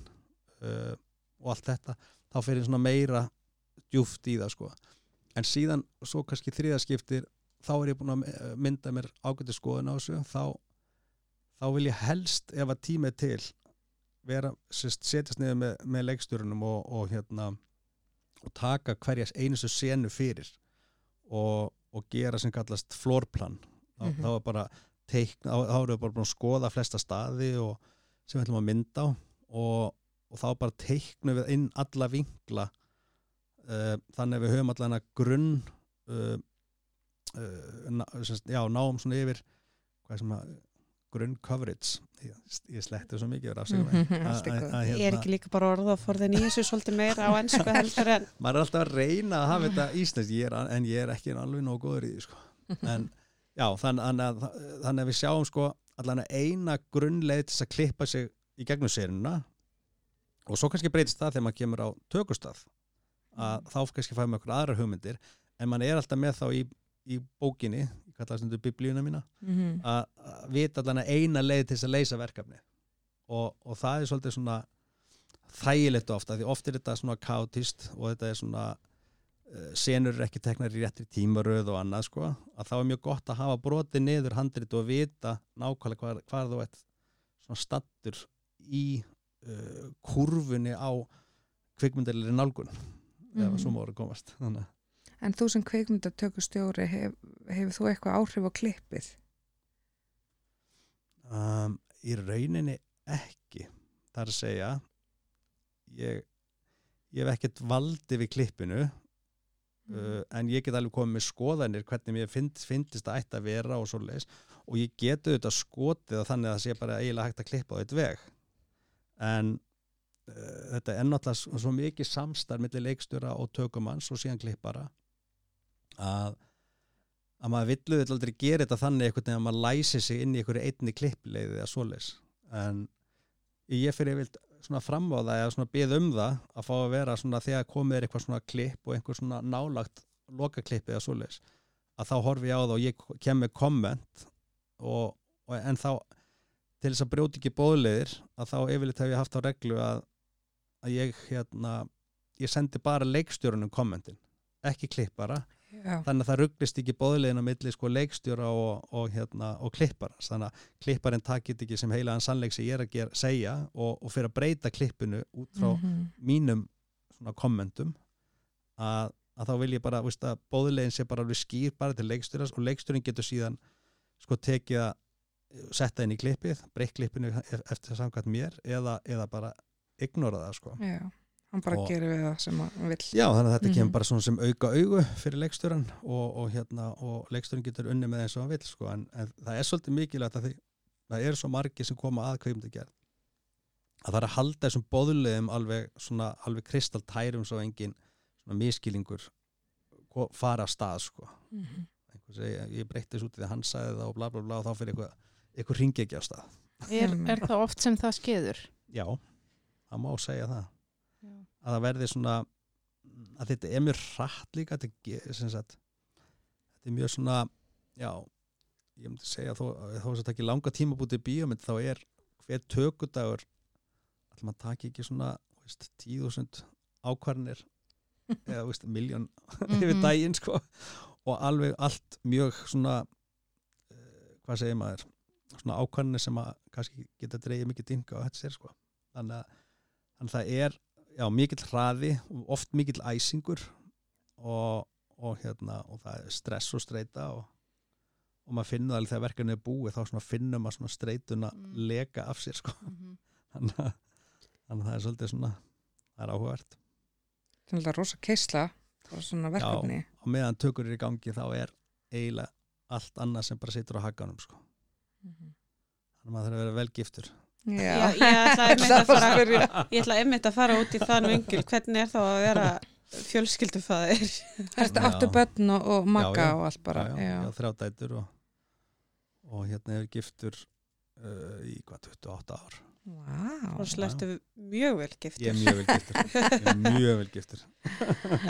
uh, og allt þetta þá fer ég svona meira djúft í það sko. En síðan svo kannski þriðaskiptir þá er ég búin að eh, mynda mér ágæti skoðun á þessu. Þá, þá vil ég helst ef að tími er til vera, sérst, setjast niður með, með leikstjórunum og, og hérna og taka hverjas einustu senu fyrir og, og gera sem kallast flórplan þá, Mhm. þá er bara teikna, þá, þá erum við bara búin að skoða flesta staði og sem við ætlum að mynda á og, og þá bara teiknum við inn alla vinkla uh, þannig að við höfum allan að grunn uh, uh, ná, semst, já, náum svona yfir hvað sem að grunn coverage ég, ég sletti svo mikið Mhm. Ég hérna- er ekki líka bara orða að forðin í þessu svolítið meira á ennsku heldur en maður er alltaf að reyna að hafa þetta er, en ég er ekki alveg nógu góður í því sko. en já, þann, þannig, að, þannig að við sjáum sko allan að eina grunnleið til að klippa sig í gegnum sérina og svo kannski breytist það þegar maður kemur á tökustað að þá kannski fæðum við okkur aðra hugmyndir en maður er alltaf með þá í, í bókinni, ég kalla það stundu biblíuna mína Mhm. að að vita allan að eina leið til þess að leysa verkefni og, og það er svolítið svona þægilegt ofta því oft er þetta svona káttist og þetta er svona uh, senur er ekki teknar í réttri tímaröð og annað sko að þá er mjög gott að hafa brotið niður handrit og vita nákvæmlega hvað, hvað þú ert svona stattur í uh, kurfunni á kvikmyndalir nálgun ef Mhm. svo má voru komast. Þannig að En þú sem kveikmyndatökustjóri hef, hefur þú eitthvað áhrif á klippið? um, í rauninni ekki. Það er að segja ég, ég hef ekkert valdi við klippinu uh, en ég get alveg komið með skoðanir hvernig mér find, finnist það ætti að vera og svo leis og ég geti auðvitað skotið það þannig að það sé bara eiginlega hægt að klippa á eitt veg en uh, þetta er náttúrulega svo, mikið samstarf millir leikstjóra og tökumanns og síðan klippara að að maður villu þetta aldrei gera þetta þannig einhvern veginn að maður læsi sig inn í einhverju einni klippleiði eða svoleiðis. En ég fyrir vilt svona fram á það eða svona byð um það að fá að vera svona þegar komið er eitthvað svona klipp og einhver svona nálagt lokaklippi eða svoleiðis að þá horfi ég á það og ég kem með komment og, og en þá til þess að brjóti ekki bóðleiðir að þá yfirleitt hef ég haft á reglu að, að ég hérna ég sendi bara leikstjórunum kommentin ekki klippara Já. þannig að það rugglist ekki bóðlegin á milli sko leikstjóra og, og, hérna, og klippara þannig að klipparinn takit ekki sem heilaðan sannleik sem ég er að gera, segja og, og fyrir að breyta klippinu út frá Mhm. mínum svona kommentum að, að þá vil ég bara bóðlegin sé bara skýr bara til leikstjóras og leikstjórin getur síðan sko tekið að setja inn í klippið, breytt klippinu e- eftir samkvæmt mér eða, eða bara ignora það sko Já, hann bara Og- gerir við það sem hann vill. Já, þannig að þetta Mhm. kemur bara svona sem auka augu fyrir leikstjóran og, og, hérna, og leikstjóran getur unni með eins og hann vill sko. en, en það er svolítið mikilvægt að því, það eru svo margir sem koma að kveimdagerð að það er að halda þessum boðulegum alveg, svona, alveg kristaltærum svo engin svona miskilingur fara af stað sko. Mhm. Einhver segi, ég breytti þessu út því að hann sagði það og bla bla bla og þá fyrir eitthvað, eitthvað ringi ekki af stað Er, er það oft sem það skeður? Já, það má segja það Já. að það verði svona að þetta er mjög hratt líka þetta, er mjög svona já, ég myndi segja þó, að þetta ekki langa tíma bútið bíómynd þá er hver tökudagur ætlum maður taki ekki svona veist, 10.000 ákvarnir eða veist, miljón yfir Mhm. daginn sko og alveg allt mjög svona uh, hvað segir maður svona ákvarnir sem að kannski geta dreigið mikið dinga á þetta sér sko þannig að, þannig að það er já, mikill hraði og oft mikill æsingur og, og hérna og það er stress og streita og, og maður finnur alveg þegar verkefni er búið þá svona finnur maður svona streituna Mm. leka af sér sko Mhm. þannig að, þannig að það er svolítið svona það er áhugavert Það er alltaf rosa keisla og svona verkefni. og meðan tökur er í gangi þá er eiginlega allt annað sem bara situr á hakanum sko. Mhm. þannig að maður þarf að vera vel giftur. Já, Já, ég ætla einmitt að fara spyrja. ég ætla einmitt að fara út í þann vingil hvernig er þá að vera fjölskyldufæðir Þetta áttu bönn og, og já. og allt bara. já, já, já, þrjá dætur og, og hérna hefur giftur uh, í hvað 28 ár. Vá. og slertu mjög vel ég er giftur mjög vel giftur. Ég er mjög vel giftur.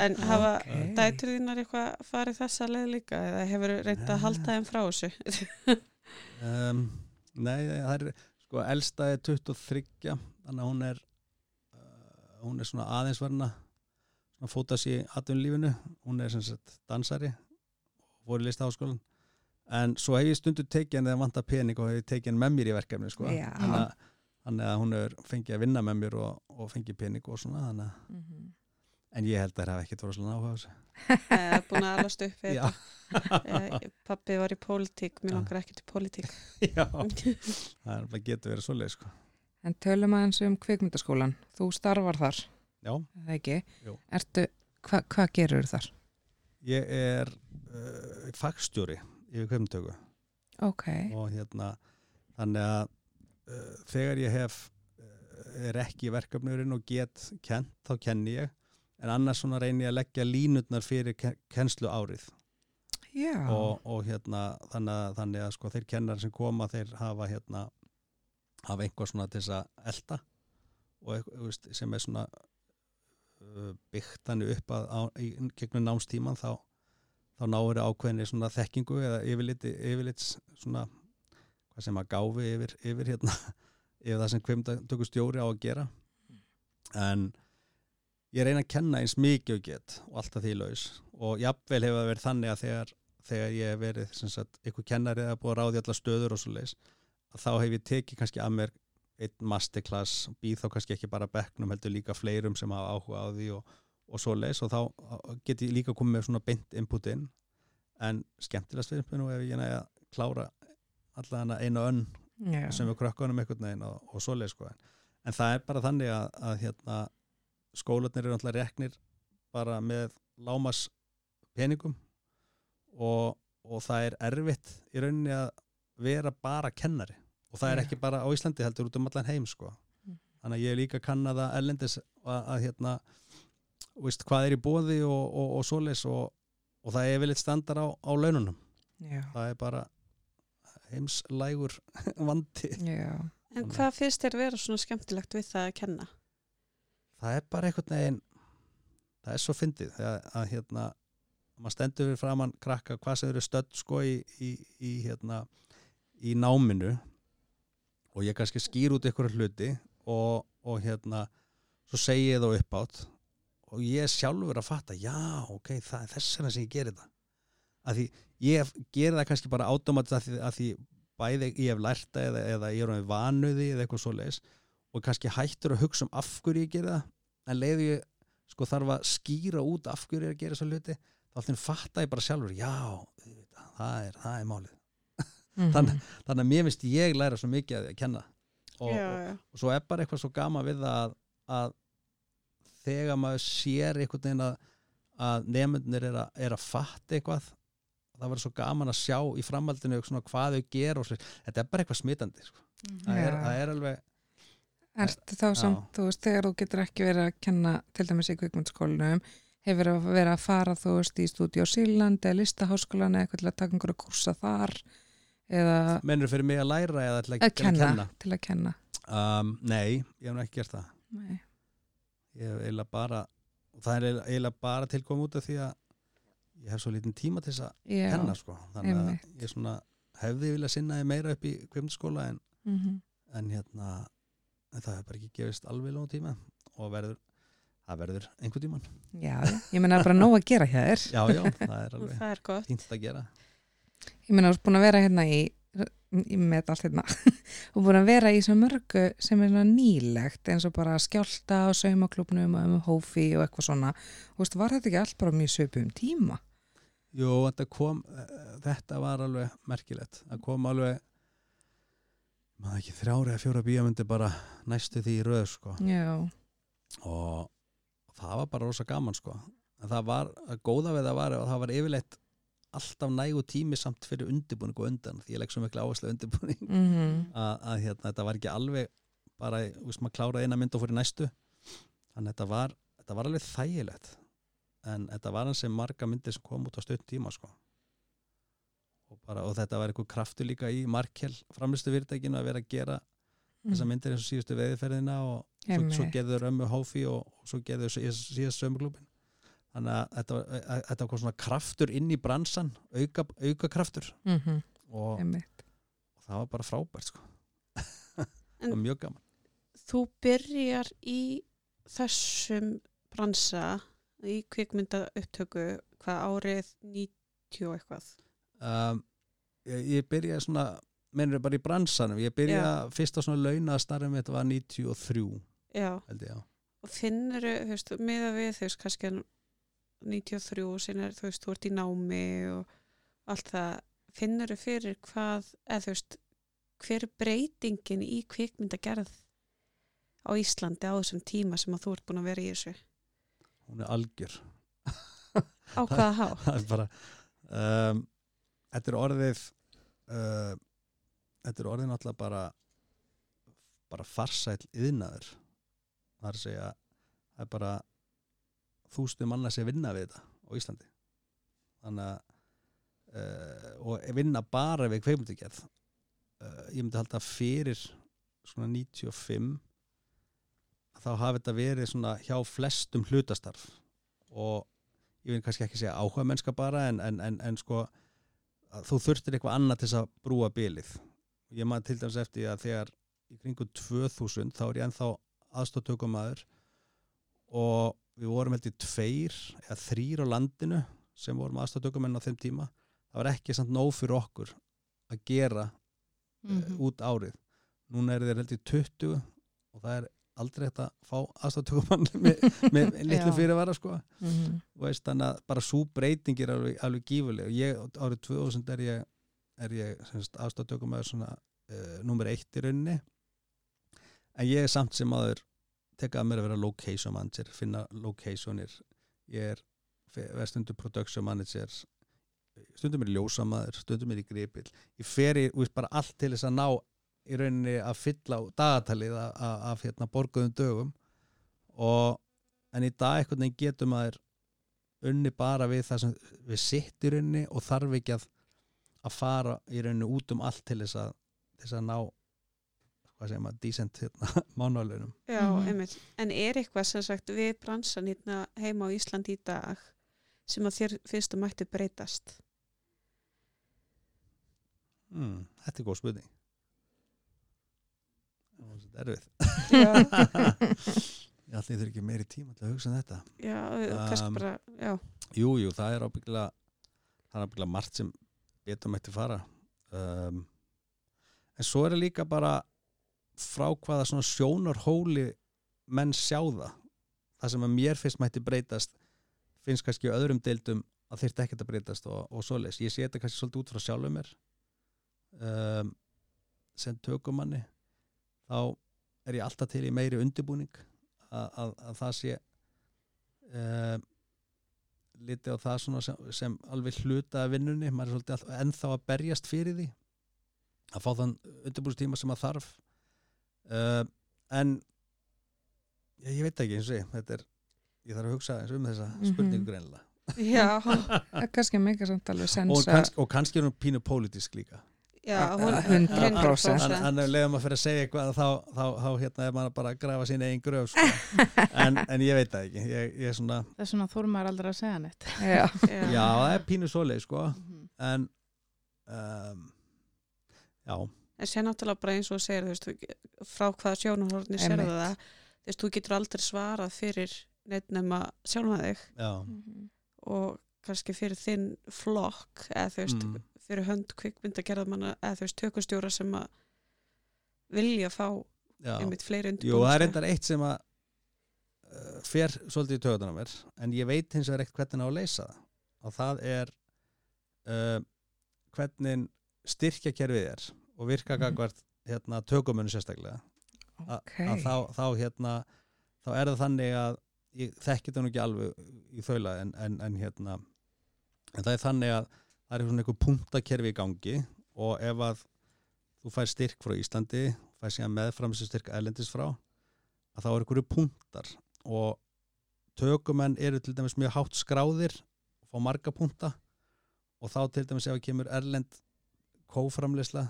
En hafa Ok. dætur þínar eitthvað farið þessa leið líka? Eða hefur reynd að halda þeim frá þessu um, nei, það er sko elsta er 23 þannig að hún er uh, hún er svona aðeins varna svona fóta sér í atvinnulífinu hún er sem sagt dansari og fór í listaháskólan en svo hef ég stundu tekið henni þegar vanta pening og hef ég tekið henni með mér í verkefni sko. Þannig, að, að hún er fengið að vinna með mér og, og fengið pening og svona þannig að Mhm. En ég held að það hafa ekkert voru svona áhuga á þessu. eða búin að alast upp við þetta pappi var í pólitík, mér langar ekki til pólitík já. Það er getur verið svoleið, sko. En tölum aðeins um kvikmyndaskólan. Þú starfar þar, Já, er það ekki? Ertu, hva, hvað gerur þar? Ég er uh, fagstjóri yfir kveimtöku Ok, og hérna þannig að uh, þegar ég hef er ekki í verkefnurinn og get kent, þá kenni ég en annars svona reyni ég að leggja línutnar fyrir ke- kennslu árið. Já, og, og hérna þannig að, þannig að sko þeir kennar sem koma þeir hafa hérna hafa einhvað svona til þess að elda og veist, sem er svona uh, byggt þannig upp að á, í, gegnum námstíman þá, þá náður ákveðinni svona þekkingu eða yfirlit, yfirlit svona hvað sem að gáfi yfir, yfir hérna yfir það sem kvimdatöku stjóri á að gera. En ég reyna að kenna eins mikið og get og alltaf því laus og jafnvel hefur það verið þannig að þegar, þegar ég hef verið sagt, ykkur kennari eða búið að ráði allar stöður og svo leis að þá hef ég tekið kannski að mér einn masterclass býð þá kannski ekki bara bekknum heldur líka fleirum sem hafa áhuga á því og, og svo leis og þá get ég líka komið með svona beint input inn en skemmtilegast fyrir mig nú ef ég næja að klára allan einu önn já. sem við krökkunum einhvern veginn og, og svoleið sko. en það er bara þannig að, að hérna, skólanir eru náttúrulega reknir bara með lámas peningum og, og það er erfitt í rauninni að vera bara kennari og það er ekki bara á Íslandi heldur út um allan heim sko. Mm. þannig að ég er líka að kanna það ellendis að, að hérna veist, hvað er í bóði og, og, og svoleiðs og, og það er vel eitt standar á, á laununum já, það er bara heimslægur vandi já, En hvað finnst þér vera svona skemmtilegt við það að kenna? Það er bara einhvern veginn það er svo fyndið að, að hérna maður stendur við framann krakka hvað sem eru stödd sko í, í, í hérna í náminu og ég kannski skýr út einhverja hluti og, og hérna svo segi ég það upp átt og ég sjálfur að fatta já, ok, það er þess vegna sem ég gerir það. Að því ég gerir það kannski bara automatist að því, að því bæði ég hef lært það eða, eða ég er með vanuði eða eitthvað svo leis og kannski hættur að hugsa um af hverju ég gerir það en leiði ég sko þarf að skýra út af hverju ég er að gera svo hluti þá alltaf fatta ég bara sjálfur já, það er, það er málið Mhm. Þannig- þannig að mér finnst ég læra svo mikið að því að kenna og, já, og, já. og svo er bara eitthvað svo gama við að, að þegar maður sér einhvern veginn að, að nefnunir er, er að fatta eitthvað það verður svo gaman að sjá í framhaldinu hvað þau gera og þetta er bara eitthvað smitandi sko. það, er, það er alveg Ertu þá samt, þú veist, þegar þú getur ekki verið að kenna til dæmis í kvikmyndaskólanum hefur að vera að fara þú veist í stúdíu á Síland eða listaháskólan eða eitthvað til að taka einhverja kursa þar eða mennur fyrir mig að læra eða til að, að til kenna, til að kenna Um, nei, ég hef ekki gert það Nei. ég hef eiginlega bara það er eiginlega- bara tilkom út af því að ég hef svo lítinn tíma til þess að Já, kenna sko. þannig einmitt. að ég svona hefði viljað sinna því meira upp í kvimdaskóla en, mhm. en hérna en það hefur bara ekki gefist alveg lónu tíma og verður, það verður einhver tíman já, ég meina bara nóg að gera hér já, já, það er alveg það er fínt að gera. Ég meina þú ert búin að vera hérna í ég met allt hérna. Og búin að vera í svo mörgu sem er nýlegt eins og bara skjálta á saumaklubnum og um hófi og eitthvað svona. Og veist, var þetta ekki allt bara mjög söpu um tíma? Jú, þetta kom eh, þetta var alveg merkilegt. Það kom alveg maður ekki þrjári eða fjóra bíamöndi bara næstu því í röð sko. já, og það var bara rosa gaman sko. en það var, að góða við það var að það var yfirleitt alltaf nægu tími samt fyrir undirbúning og undan því ég legg svo miklu áherslu undirbúning mhm að, að hérna, þetta var ekki alveg bara, þú veist, maður kláraði eina mynd og fór í næstu þannig að þetta var, þetta var alveg þægilegt en þetta var hans sem marga myndir sem kom út á stöðn tíma sko. Og, bara, og þetta var eitthvað kraftur líka í Markel framlistu fyrirtækinu að vera að gera þessar myndir eins og síðustu veðiferðina og svo, svo gerður ömmu hófi og, og svo gerður síðast sömuglúpin þannig að þetta var, að, þetta var svona kraftur inn í bransan auka, auka kraftur mhm, og, einmitt. og það var bara frábært sko. Það var mjög gaman Þú byrjar í þessum bransa í kvikmynda upptöku hvað árið 90 og eitthvað. Um, ég, ég byrjaði svona mennur bara í bransanum, ég byrjaði fyrst á svona launa starfum þetta var 93 Já, held ég á og finnur þú veist, miða við þú veist, kannski 93 og sinna, þú veist, þú ert í námi og allt það finnur þú fyrir hvað, eða þú veist hver er breytingin í kvikmyndagerð á Íslandi á þessum tíma sem að þú ert búin að vera í þessu? Hún er algjör. Á hvaða há það er bara um, þetta er orðið uh, þetta er orðið náttúrulega bara bara farsæll yðnaður það er að segja það er bara þústum manna sem vinna við þetta á Íslandi. Þannig að uh, og vinna bara við kveikmyndugerð uh, ég myndi halda fyrir svona 95 að þá hafi þetta verið svona hjá flestum hlutastarf. Og ég vil kannski ekki segja áhuga mennska bara en, en, en, en sko að þú þurftir eitthvað annað til þess að brúa bilið. Ég maður til dæmis eftir að þegar í kringum 2000 þá er ég ennþá aðstoftökumæður og við vorum held í tveir eða þrýr á landinu sem vorum aðstoftökumenn á þeim tíma. Það var ekki samt nóg fyrir okkur að gera mm út árið. Núna er þeir held í 20 og það er aldrei hægt að fá aðstoftökumann með, með litlu fyrirvara sko. Mhm. Þú veist, þannig að bara svo breyting er alveg, alveg gífuleg og ég, árið 2000 er ég, ég afstáttökum með svona uh, nummer eitt í rauninni. En ég er samt sem aður tekka að mér að vera location manager finna locationir. Ég er vestundu production manager stundum er ljósamaður, stundum er í gripil ég fer í, veist, bara allt til þess að ná í rauninni að fylla dagatalið af, hérna borguðum dögum og en í dag einhvern veginn getur maður unni bara við það sem við sitt í rauninni og þarf ekki að að fara í rauninni út um allt til þess að, til þess að ná hvað segir maður, decent hérna, mánuðalunum Já, Mhm. einmitt. En er eitthvað sem sagt við bransan hérna heima á Íslandi í dag sem að þér finnst að mætti breytast? hmm, Þetta er góð spurning Það var svo erfið Ég ætli þurfi ekki meiri tíma til að hugsa um þetta. Já kannski Um, bara, já. Jú, jú, það er ábyggilega það er ábyggilega margt sem betur mætti fara. Um, en svo er það líka bara frá hvaða svona sjónarhóli menn sjá það. Það sem að mér finnst mætti breytast finnst kannski öðrum deildum að þyrfti ekkert að breytast og, og svoleiðis. Ég sé þetta kannski svolítið út frá sjálfum mér. Um, sem tökumanni þá er ég alltaf til í meiri undirbúning að, að, að það sé um, litið á það sem, sem alveg hluta af vinnunni, maður er svolítið ennþá að berjast fyrir því að fá þann undirbúrstíma sem að þarf. Uh, en ég, ég veit ekki eins og ég þetta er, ég þarf að hugsa eins um þessa Mhm. spurningu greinlega Já, er kannski samt alveg og, sens að kannski, og kannski er hún pínu pólitísk líka 100%. en, ef leiðum að fyrir að segja eitthvað þá, þá, þá hérna er maður bara að grafa sín eigin gröf sko. en, en ég veit það ekki ég, ég er svona, Það er svona þórum maður aldrei að segja neitt. Já, já. já það er pínu svoleið sko. Mhm. en um, já En sér náttúrulega bara eins og þú segir, þú veist, frá hvaða sjónarhorni sér það, þú veist, þú getur aldrei svarað fyrir neitt nema sjálfa þig já, og kannski fyrir þinn flokk eða þú veist, mm, fyrir hönd kvikmyndagerðamanna eða þú veist, tökustjóra sem að vilja fá já. einmitt fleiri undir Jú, það er reyndar eitt sem að uh, fer svolítið í töðunum mér en ég veit hins vegar ekkert hvernig á að leysa það og það er uh, hvernig styrkjakerfið er og virka Mhm. gagvart hérna, tökumunni sérstaklega A- ok að þá, þá hérna þá er það þannig að ég þekki það nú ekki alveg í þaula en, en, en hérna en það er þannig að það er svona einhver punktakerfi í gangi og ef að þú fær styrk frá Íslandi fær síðan meðfram þessu styrk erlendis frá að þá er einhverju punktar. Og tökumenn eru til dæmis mjög hátt skráðir og fá marga punkta og þá til dæmis ef það kemur erlend kóframleysla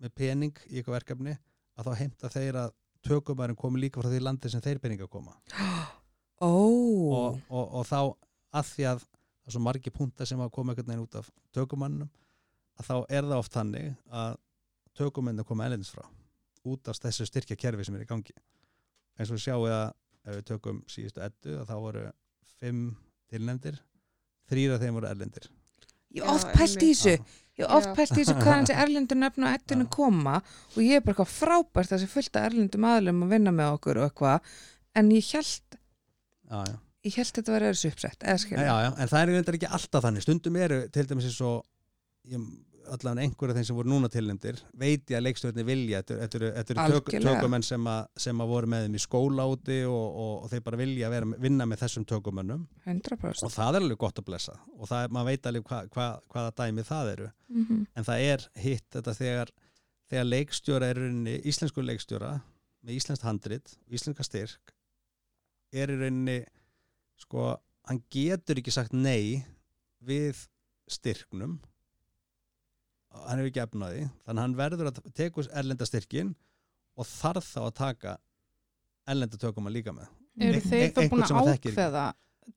með pening í eitthvað verkefni að þá heimta þeir að tökumærin komi líka frá því landi sem þeir peninga koma. Ó, og, og, og þá að því að það er svo margi punta sem að koma einhvern veginn út af tökumannum að þá er það oft þannig að tökumennir koma ellendis frá út af þessu styrkja kerfi sem er í gangi. Eins og við sjáum að ef við tökum síðustu eddu að þá voru fimm tilnefndir þrýra þeim voru erlendir. Ég oft pælt í þessu. Ég hef oft pælt í þessu hvaðan þessi erlendur nefn og ettinu Já. koma og ég er bara eitthvað frábært þessi fullt af erlendum aðlum að vinna með okkur og eitthvað en ég held, já, já. Ég held þetta verið þessu uppsett en það er reyndar ekki alltaf þannig. Stundum eru til dæmis eins og allavega einhverja þeim sem voru núna tilnefndir veit ég að leikstjórnir vilja þetta eru- tökumenn sem, að, sem að voru með þeim í skóla úti og, og, og þeir bara vilja vera, vinna með þessum tökumennum 100% og það er alveg gott að blessa. Og er, maður veit alveg hva, hva, hvaða dæmi það eru. Mm -hmm. en það er hitt þetta þegar, þegar leikstjóra er rauninni, íslensku leikstjóra með íslenskt handrit, íslenska styrk er í rauninni sko, hann getur ekki sagt nei við styrknum hann hefur ekki efnaði þannig hann verður að teku erlenda styrkin og þarf þá að taka erlenda tökum að líka með Eru þeir ein- þá búin að ákveða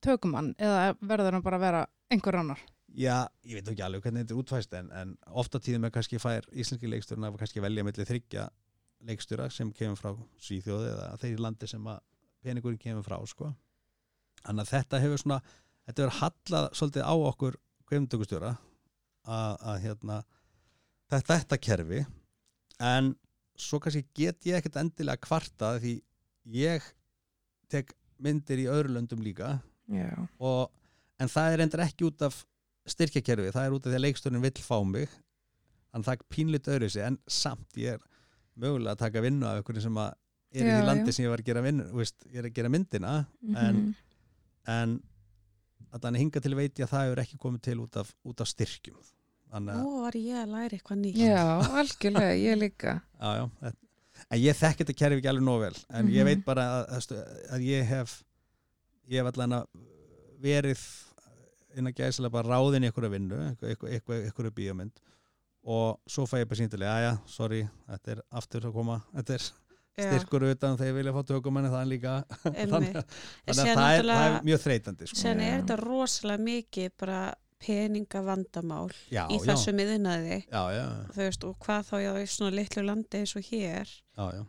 tökumann eða verður hann bara að vera einhver annar? Já, ég veit ekki alveg hvernig þetta er útfæst en, en ofta tíðum er kannski fær íslenski leikstjórn að kannski velja mellir þryggja leikstjóra sem kemur frá Svíþjóði eða þeir landi sem peningurinn kemur frá sko. Þannig að þetta hefur svona þetta hefur hallað svolítið á okkur kveimtökustjóra að, að hérna þetta, þetta kerfi en svo kannski get ég ekkert endilega kvarta því ég tek myndir í öðru löndum líka Já, og, en það er endur ekki út af styrkjakerfi, það er út af því að leikstörnin vill fá mig þannig að það er pínlít öðru sig en samt ég er mögulega að taka vinnu af einhverju sem að er í Já, því landi já. sem ég var að gera vinnu veist, að gera myndina Mhm. en, en að þannig hinga til veit ég að það hefur ekki komið til út af, út af styrkjum þannig Nú var ég að læra eitthvað nýtt. Já, algjörlega, ég líka já, já, þetta- en ég þekki þetta kerfi ekki alveg nóg vel en ég Mhm. veit bara að, að, að ég hef ég hef allan að verið inn að gæslega bara ráðin í einhverja vinnu einhverju einhver, einhver bíómynd og svo fæ ég bara síntilega, já já, sorry þetta er aftur að koma, þetta er styrkur utan þegar ég vilja fá tökumenni er líka þannig, að- það er, það er mjög þreytandi sko. Sen er þetta rosalega mikið bara peningavandamál já, í þessu veist, og hvað þá já í svona litlu landi eins og hér. Já, já,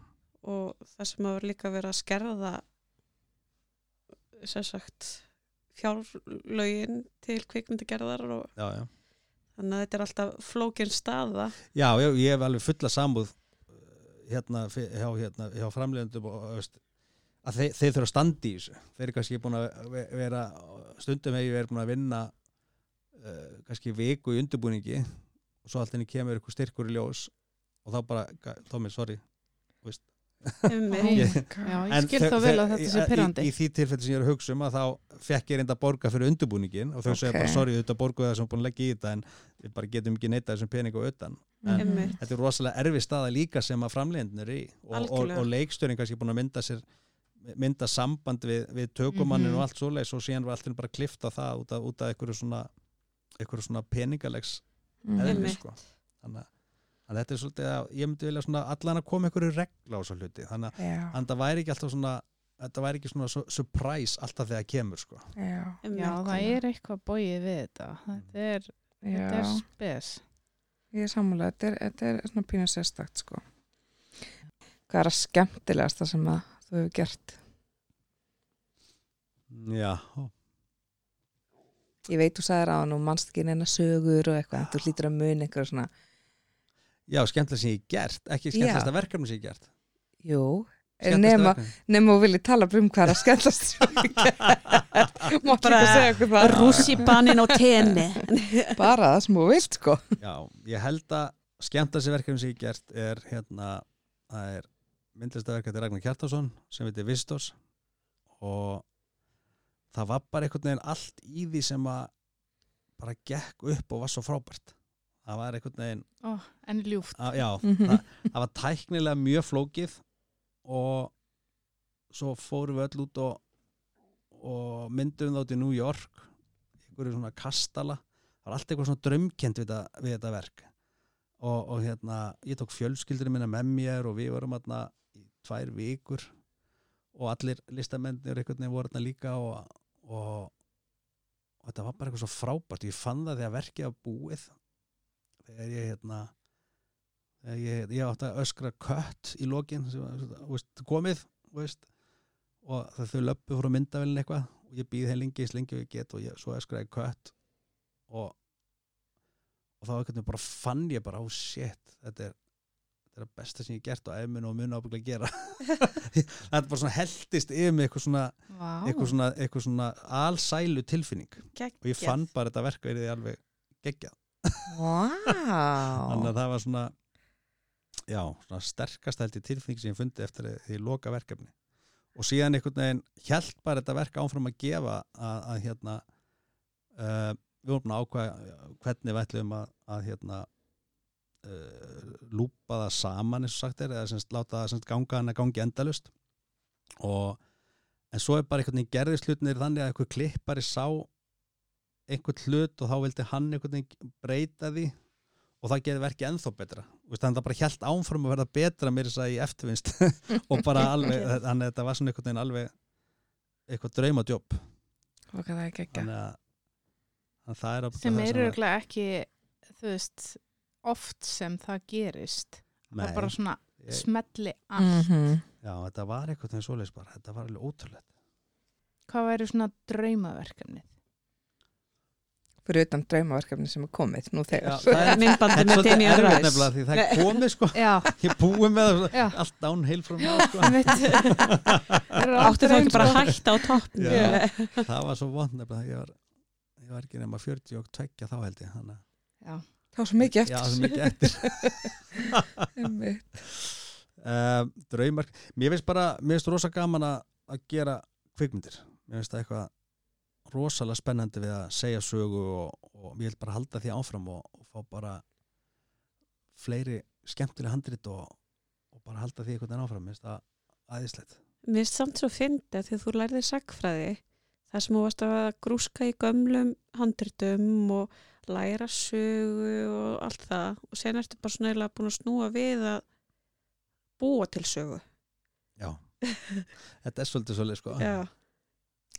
og það sem hafa líka verið að skerða sem sagt fjárlögin til kvikmyndagerðar og já, já. þannig að þetta er alltaf flókin staða. Já, já, ég hef alveg fulla sambúð hérna, hjá, hérna, hjá framleiðendum og, veist, að þeir, þeir þurfa að standa í þessu. Þeir eru kannski búin að ve- vera stundum hef ég verið búin að vinna uh, kannski viku í undirbúningi og svo allt henni kemur eitthvað styrkur í ljós og þá bara, Tómi, sorry Einmitt. Ég- Já, ég skil þá vel að þetta sé pyrrandi. í, í því tilfelli sem ég er að hugsa um að þá fekk ég reynda að borga fyrir undirbúningin og þau segja Ok. bara sorry, þetta borguðu það sem búin að leggja í þetta en við bara getum ekki neyta þessum pening og utan en Einmitt. þetta er rosalega erfið staða líka sem að framleiðin er í og, og, og leikstjórin kannski búin að mynda sér mynda samband við, við tökumannin Mhm. og allt svoleiðis og síðan var alltaf bara klifta það út af, út af einhverju svona, einhverju svona peningalegs eðli Einmitt. sko. þannig að þannig að þetta er svolítið að ég myndi vilja svona allan að koma einhverju regla á svo hluti þannig að það væri ekki alltaf svona þetta væri ekki svona su- surprise alltaf þegar það kemur sko. já. Já, það er eitthvað bóið við þetta. Þetta er, þetta er spes. Ég er sammála, þetta er, þetta er svona pínu sérstakt sko Hvað er að skemmtilegast það sem að þú hefur gert? já, Ég veit þú sagðir á hann og mannst ekki neina sögur og eitthvað, þú hlýtur að muni eitthvað svona já, skemmtilega sem ég gert ekki skemmtilegasta verkefni sem ég gert. Jú, nema, nema þú viljið tala um hvað er að skemmtast sem hefur gert. Máttu ekki að segja okkur það? Rússibanin og tenni. Bara það sem þú vilt sko. Já, ég held að skemmtast verkefni sem ég gert er hérna, það er myndlistaverk eftir Ragnar Kjartason sem heitir Vistos og það var bara einhvern veginn allt í því sem að bara gekk upp og var svo frábært það var einhvern veginn Ó, en ljúft. að, já, Mhm. það, það var tæknilega mjög flókið og svo fórum við öll út og, og myndum þá til New York einhverju svona kastala það var allt eitthvað svona drömkend við, þetta- við þetta verk og, og hérna ég tók fjölskyldur minna með mér og við vorum hérna í tvær vikur og allir listamennir einhvern veginn voru hérna líka og, og, og þetta var bara eitthvað svo frábært ég fann það þegar verkið var búið þegar ég hérna þegar ég, ég átti að öskra kött í lokin komið veist, og það þau löppu frá myndavélin eitthvað og ég býð þeim lengi eins lengi og ég get og ég, svo öskraði kött og og þá einhvern veginn bara fann ég bara, oh shit þetta er, þetta er að besta sem ég hef gert og ef mun og mun ábygglega gera. Þetta bara svona heldist yfir mig eitthvað svona, Vá. eitthvað svona, eitthvað svona alsælu tilfinning. Og ég fann bara þetta verk verið alveg geggjað þannig að það var svona já, svona sterkast held í tilfinning sem ég fundi eftir því loka verkefni. Og síðan einhvern veginn hjælt bara þetta verk áfram að gefa að, að hérna uh, við vorum að ákvæða hvernig við ætlum að, að hérna uh, lúpa það saman eins og sagt er, eða semst láta það semst ganga hann að gangi endalust og en svo er bara einhvern veginn gerðist hlutinir þannig að einhver klippari sá einhvern hlut og þá vildi hann einhvern veginn breyta því og það geði verkið ennþá betra. Þú veist, þannig að það bara hjælt áfram að verða betra mér þess að í eftirvinst og bara alveg, þannig að þetta var svona einhvern veginn alveg eitthvað draumadjóp. Og hvað það er ekki ekki. þannig að, að það er að sem er örgulega ekki þú veist, oft sem það gerist það er bara svona ég, smelli allt. Mhm. já, þetta var einhvern veginn svoleiðis bara. Þetta var alveg ótrúlegt. Hvað væri svona draumaverkefnið Fyrir utan draumaverkefni sem er komið nú Já, þegar. það er, myndbandi með Demi erfitt Ræs nefnilega því það er komið sko. Já, ég búið með það, já. allt downhill frá mér sko. áttu þá ekki bara að hætta á toppn Já. það var svo vond nefnilega ég var, ég var ekki nema 40 og tvekja þá held ég þannig, já. Það var svo mikið já, eftir. það er mikið eftir. Uh, draumar mér finnst bara, mér finnst rosa gaman að að gera kvikmyndir. Mér finnst það eitthvað rosalega spennandi við að segja sögu og, og ég vil bara halda því áfram og, og fá bara fleiri skemmtilega handrit og, og bara halda því einhvern veginn áfram. Mér finnst það aðeinslegt Mér finnst samt svo fyndi að því að þú lærðir sagfræði þar sem þú varst að grúska í gömlum handritum og læra sögu og allt það. Og sen ertu bara svona eiginlega búin að snúa við að búa til sögu. Já, þetta er svolítið svolítið sko. Já,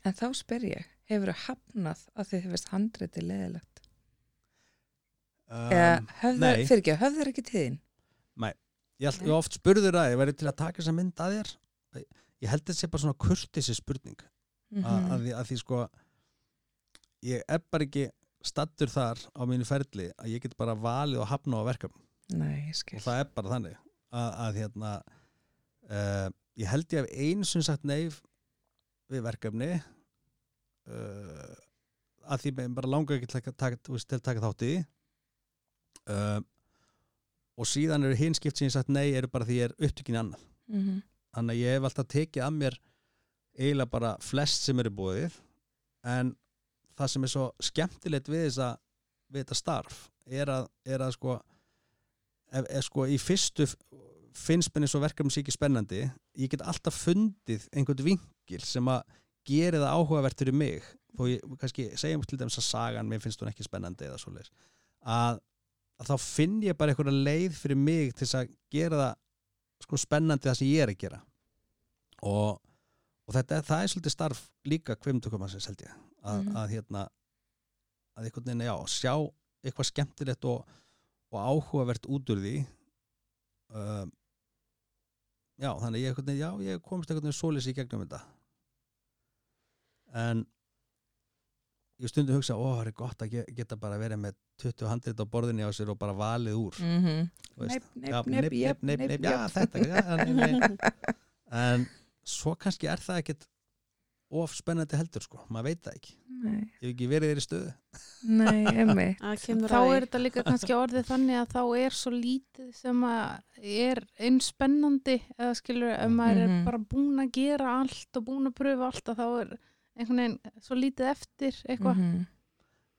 En þá spyr ég, hefur hafnað að þið hefist handriti leðilegt? Eða um, höfður, nei. fyrir ekki, höfður ekki tíðin? ég, all, ég oft spurður að ég væri til að taka þessa mynd að þér ég held þetta sé bara svona kurtisi spurning Mhm. að, að, því, að því sko ég er bara ekki stattur þar á mínu ferli að ég get bara valið og hafna á verkefn Nei, og það er bara þannig að, að hérna uh, ég held ég hef einu sem sagt neif við verkefni uh, að því bara langar ekki til að taka, þú veist, til að taka þátt í því. uh, og síðan eru hinn skipt sem ég sagt nei eru bara því ég er upptökin annað Mhm. þannig að ég hef alltaf tekið að mér eiginlega bara flest sem eru búið en það sem er svo skemmtilegt við þessa við þetta starf er að, er að sko ef, ef sko í fyrstu finnst mér eins og verkefni sé ekki spennandi ég get alltaf fundið einhvern vinkil sem að gera það áhugavert fyrir mig og ég kannski segjum til dæmis að sagan mér finnst hún ekki spennandi eða svoleiðis að, að þá finn ég bara einhverja leið fyrir mig til að gera það sko spennandi það sem ég er að gera og, og þetta, það er svolítið starf líka kvimdukomansins held ég að, Mhm. að hérna að einhvern veginn, já, sjá eitthvað skemmtilegt og, og áhugavert út úr því um, já, þannig ég veginn, já, ég komst einhvern veginn svolis í gegnum þetta en ég stundum hugsa, ó, það er gott að ge- geta bara verið með 20 handrit á borðinni á sér og bara valið úr Mhm. Neip, Já, neip, neip, neip, já, þetta já, nei, nei. en svo kannski er það ekkit of spennandi heldur sko, maður veit það ekki Nei, ég hef ekki verið þér í stöðu nei, emmi. þá að er þetta líka kannski orðið þannig að þá er svo lítið sem að er eins spennandi eða skilur ef maður er Mhm. bara búin að gera allt og búin að pröfa allt að þá er einhvern veginn svo lítið eftir eitthvað Mhm.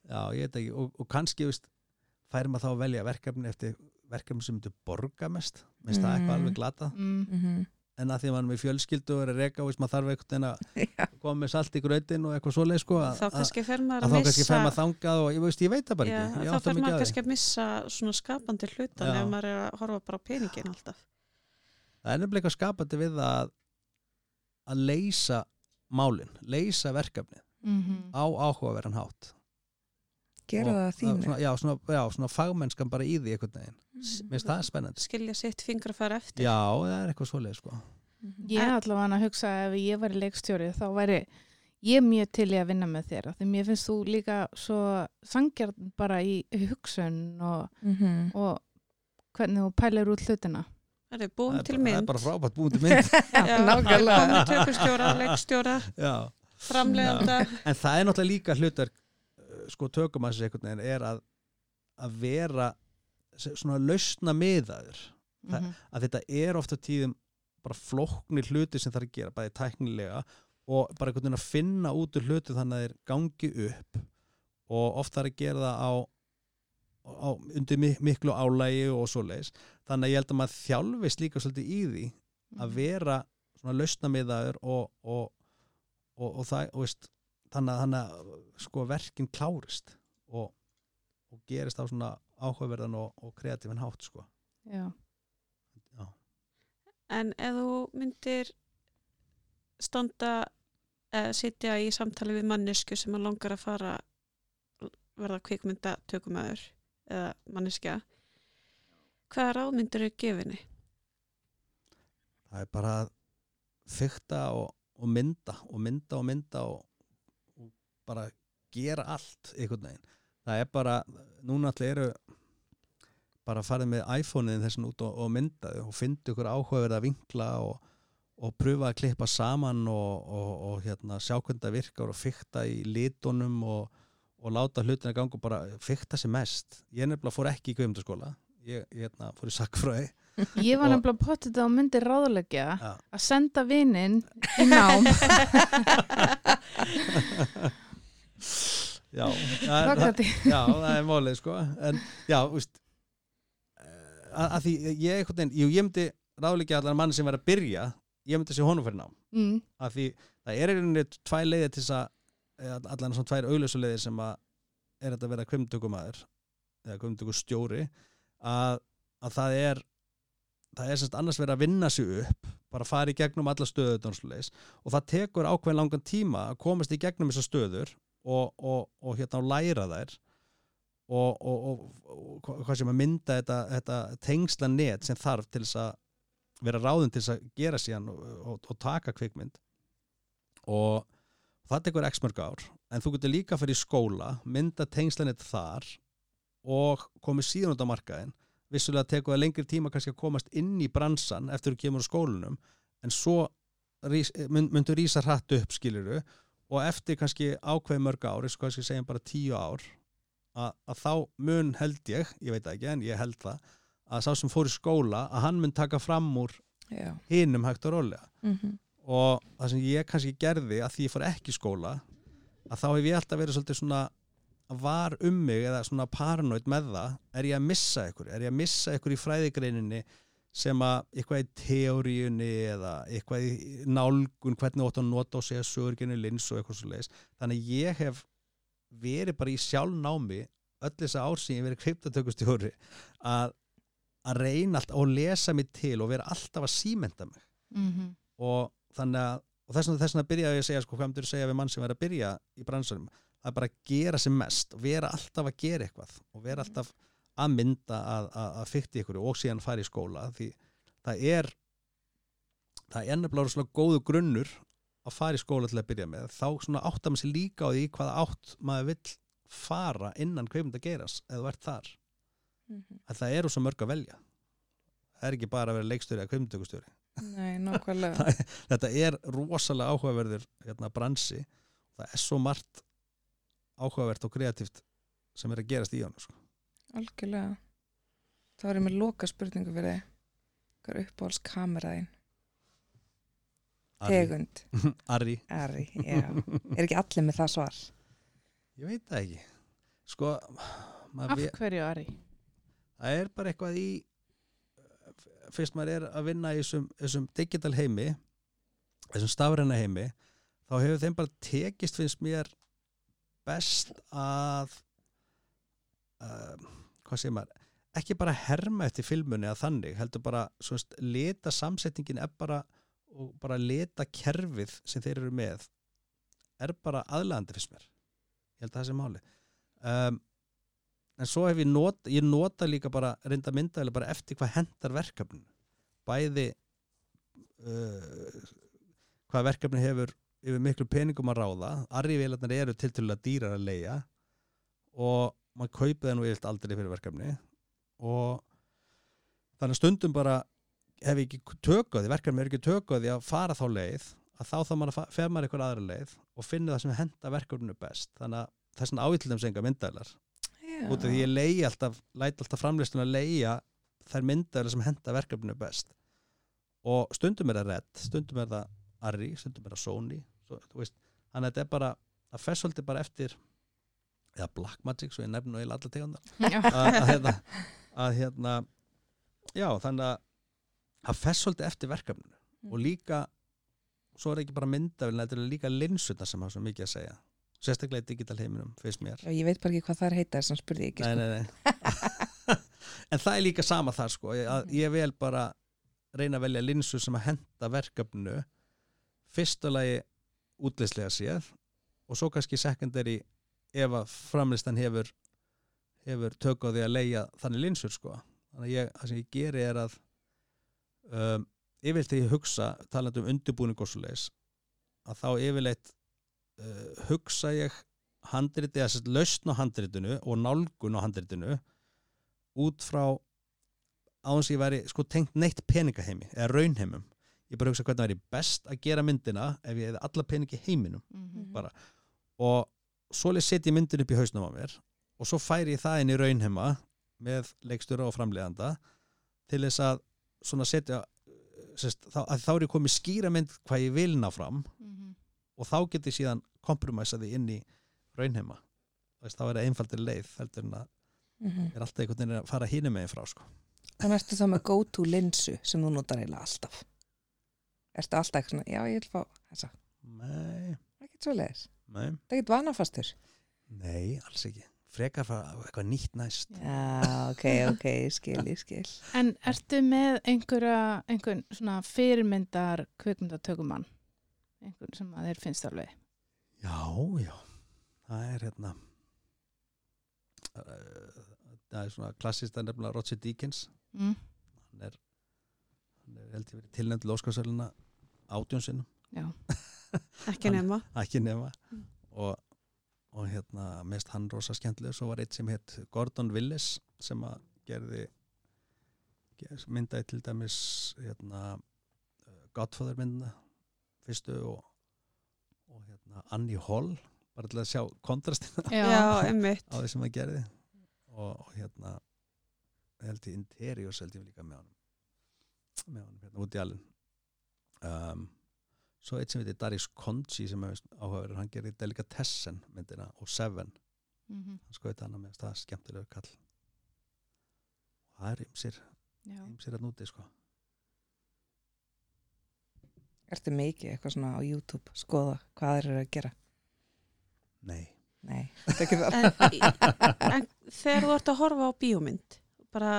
já, ég veit ekki, og, og kannski veist, færi maður þá að velja verkefni eftir verkefni sem myndir borga mest minnst það eitthvað Mm. alveg glata mm. Mhm. en að því að er með fjölskyldu og er að reka og veist, maður þarf einhvern veginn að Já. koma með salt í gröðin og eitthvað svoleið sko, að, þá kannski fer að, maður að missa þangað og ég, veist, ég veit það bara Já, ekki ég þá átta fer maður kannski að missa svona skapandi hlutan Já. ef maður er að horfa bara á peningin alltaf það er nefnilega eitthvað skapandi við að, að leysa málin, leysa verkefni Mm á áhugaverðan hátt Gera Og það að þínu. já, svona, já, svona fagmennskan bara í því einhvern veginn mér finnst það spennandi skilja sitt fingra fara eftir já, það er eitthvað svoleið sko. Mhm. Ég er allavega að hugsa að ef ég væri leikstjóri þá væri ég mjög til í að vinna með þér því mér finnst þú líka svo sangjarn bara í hugsun og, Mhm. og hvernig þú pælir út hlutina það er það búin er, til bara, það er mynd bara frábært búin til mynd Já, nákvæmlega. tökustjóra, leikstjóra, já. framleganda en það er náttúrulega líka hlutverk uh, sko tökum að þessi einhvern veginn er að, að vera svona lausna miðaður það- Mhm. að þetta er ofta tíðum bara flóknir hluti sem það er að gera, bæði tæknilega og bara einhvern veginn að finna út úr hluti þannig að þeir gangi upp og ofta er að gera það á, á undir mi- miklu álægi og svo leis þannig að ég held að maður þjálfist líka svolítið í því að vera svona lausnamiðaður og, og, og, og það veist, þannig að, þannig að sko, verkin klárist og, og gerist á svona áhugaverðan og, og kreatífan hátt sko. Já. Já. En ef þú myndir standa eða sitja í samtali við mannesku sem að langar að fara verða kvikmynda tökumæður eða manneskja hvaða ráð myndir þau gefinni? það er bara að fykta og, og mynda og mynda og mynda og, og bara gera allt einhvern veginn það er bara, núna allir eru bara að fara með iPhone-in þessan út og, og mynda þau og finna ykkur áhugaverða vinkla og, og pröfa að klippa saman og, og hérna, sjá hvernig það virkar og fykta í litunum og, og láta hlutina ganga og bara fykta sér mest ég nefnilega fór ekki í kveimundaskóla ég, ég hérna, fór í sakfræði Ég var nefnilega potið á myndi ráðleggja Já. að senda vininn í nám. já, það, það, Þákvæði. já, það er málið sko en já, úst að, að því ég einhvern veginn, jú, ég myndi ráðleikja allar mann sem var að byrja ég myndi sé honum fyrir nám Mm. að því það er einhvern veginn tvær leiðir til þess að allan svona tvær auglösuleiðir sem að er þetta að vera kvimtökumæður eða kvimtökustjóri að, að það er það er semst annars verið að vinna sig upp bara fara í gegnum alla stöður og það tekur ákveðin langan tíma að komast í gegnum þessar stöður og, og, og hérna og læra þær og, og, hvað sem að mynda þetta, þetta tengsla net sem þarf til þess að vera ráðin til þess að gera síðan og taka kvikmynd. Og það tekur x mörg ár en þú getur líka að fyrir skóla mynda tengslanett þar og komið síðan út á markaðin vissulega tekur það lengri tíma kannski að komast inn í bransan eftir þú kemur skólunum en svo mynd, myndu rísa hratt upp skiluru og eftir kannski ákveð mörg ár eins og kannski segjum bara tíu ár að, að þá mun held ég ég veit ekki en ég held það að sá sem fór í skóla að hann mun taka fram úr Já. hinum hægt og rólega. Mm og það sem ég kannski gerði að því ég fór ekki skóla að þá hef ég alltaf verið svolítið svona var um mig eða svona paranoid með það er ég að missa ykkur er ég að missa ykkur í fræðigreininni sem að eitthvað í teóriunni eða eitthvað í nálgun hvernig átt að nota og segja sögurginni lins og eitthvað svo leiðis þannig að ég hef verið bara í sjálfnámi öll þessa ár sem ég hef verið kryptatökustjóri að, að reyna alltaf og lesa mig til og vera alltaf að símenda mig. Mm og þannig að þess vegna þess vegna byrjaði ég að segja sko, hvað myndir þú segja við mann sem er að byrja í bransanum? Það er bara að gera sem mest og vera alltaf að gera eitthvað og vera alltaf að mynda að, að, að fykti ykkur og síðan fara í skóla. Því það er það er nefnilega svona góðu grunnur að fara í skóla til að byrja með. Þá svona áttar maður sér líka á því hvaða átt maður vill fara innan kveimund að gerast eða ert þar. -hmm. að það eru svo mörg að velja. Það er ekki bara að vera leikstjóri eða kveimundtökustjóri Nei, nákvæmlega. þetta er rosalega áhugaverður hérna, bransi það er svo margt áhugavert og kreatíft sem er að gerast í hann sko. Algjörlega. Það var ég með loka spurningu fyrir þig. Hvað er uppáhalds kameraðin? Ari. Tegund. Ari Ari, já. Er ekki allir með það svar? ég veit það ekki sko maður Af ve- hverju, Ari? það er bara eitthvað í fyrst maður er að vinna í þessum, þessum digital heimi þessum stafræna heimi þá hefur þeim bara tekist finnst mér best að uh, hvað segir maður ekki bara herma eftir filmunni að þannig heldur bara svona, leta samsetningin er bara og bara leta kerfið sem þeir eru með er bara aðlæðandi fyrst mér. Ég held að það sé máli um, en svo hef ég nota, ég nota líka bara reynda myndaðilega bara eftir hvað hendar verkefnin bæði uh, hvað verkefni hefur yfir miklu peningum að ráða. Arrivélarnar eru til til að dýrar að leia og maður kaupið það nú yfirlt aldrei fyrir verkefni og þannig stundum bara hef ég ekki tökað verkefni er ekki tökað því að fara þá leið að þá þá fer maður eitthvað aðra leið og finna það sem henda verkefninu best. Þannig að þess vegna ávítlum sem enga myndaðilar. Út af því ég leiði alltaf, læt alltaf framlistun að leiða þær myndaður sem henda verkefninu best. Og stundum er það Red, stundum er það Arri, stundum er það Sony. Svo, veist, þannig að þetta er bara að fessolti bara eftir eða Blackmagic, svo ég nefn og ég alla tegundar að, hérna, að hérna já, þannig að að fessolti eftir verkefninu. Mm. og líka svo er ekki bara myndavélina, þetta er líka linsutna sem hafa svo mikið að segja sérstaklega í digital heiminum, finnst mér Já, ég veit bara ekki hvað það er heita þess að spurði ekki nei, sko. nei, nei. en það er líka sama þar sko ég, að ég vil bara reyna að velja linsu sem að henda verkefnu fyrsta lagi útleyslega séð og svo kannski secondary ef að framlistan hefur hefur tök á því að leia þannig linsur sko þannig að ég, það sem ég geri er að um, yfirleitt þegar ég hugsa talandi um undirbúning og svo leis að þá yfirleitt uh, hugsa ég handriti, eða sérst lausn á handritinu og nálgun á handritinu út frá áðans ég væri sko tengt neitt peningaheimi eða raunheimum ég bara hugsa hvernig væri best að gera myndina ef ég hefði alla peningi heiminum Mhm. bara. og svoleið setja ég myndin upp í hausnum á mér og svo færi ég það inn í raunheima með leikstjóra og framleiðanda til þess að svona setja sérst, þá, að þá er ég komið skýra mynd hvað ég vil ná fram Mhm. Og þá get ég síðan kompromæsa því inn í raunheima þá er það einfaldir leið heldur en að Mhm. er alltaf einhvern veginn að fara hínum meginn frá sko. Þannig ertu þá með go-to linsu sem þú notar eiginlega alltaf. Ertu alltaf eitthvað svona, já ég vil fá þessa. nei, Ekkert svo leiðis. nei, Það er ekkert vanafastur. nei, alls ekki frekar fara eitthvað nýtt næst Já, ok, ok, skil, skil. En ertu með einhverja, einhvern svona fyrirmyndar kvikmyndatökumann? Einhvern sem að þér finnst alveg? já, já það er hérna uh, það er svona klassist að nefnilega Roger Deakins Mm. hann er, hann er held ég verið tilnæmt til Óskarsöluna átjónsinn Já. ekki Hann- nema ekki nema Mm. og, og hérna mest hann rosa skemmtileg svo var eitt sem hétt Gordon Willis sem að gerði ger- myndaði til dæmis hérna uh, Godfather myndina fyrstu og, og hérna Annie Hall bara til að sjá kontrastina Já. á því sem hann gerði. Og, og hérna held ég Interiors held ég líka með honum. Með honum hérna út í alinn um, svo eitt sem heitir Darius Konji sem er áhugaverður, hann gerði Delicatessen myndina og Seven, Mhm. hann skoði hana með það skemmtilegur kall. Og það er ymsir, ymsir að núti sko Ertu mikið eitthvað svona á YouTube, skoða hvað þeir eru að gera? nei, Nei, þetta er ekki það. en, en þegar þú ert að horfa á bíómynd bara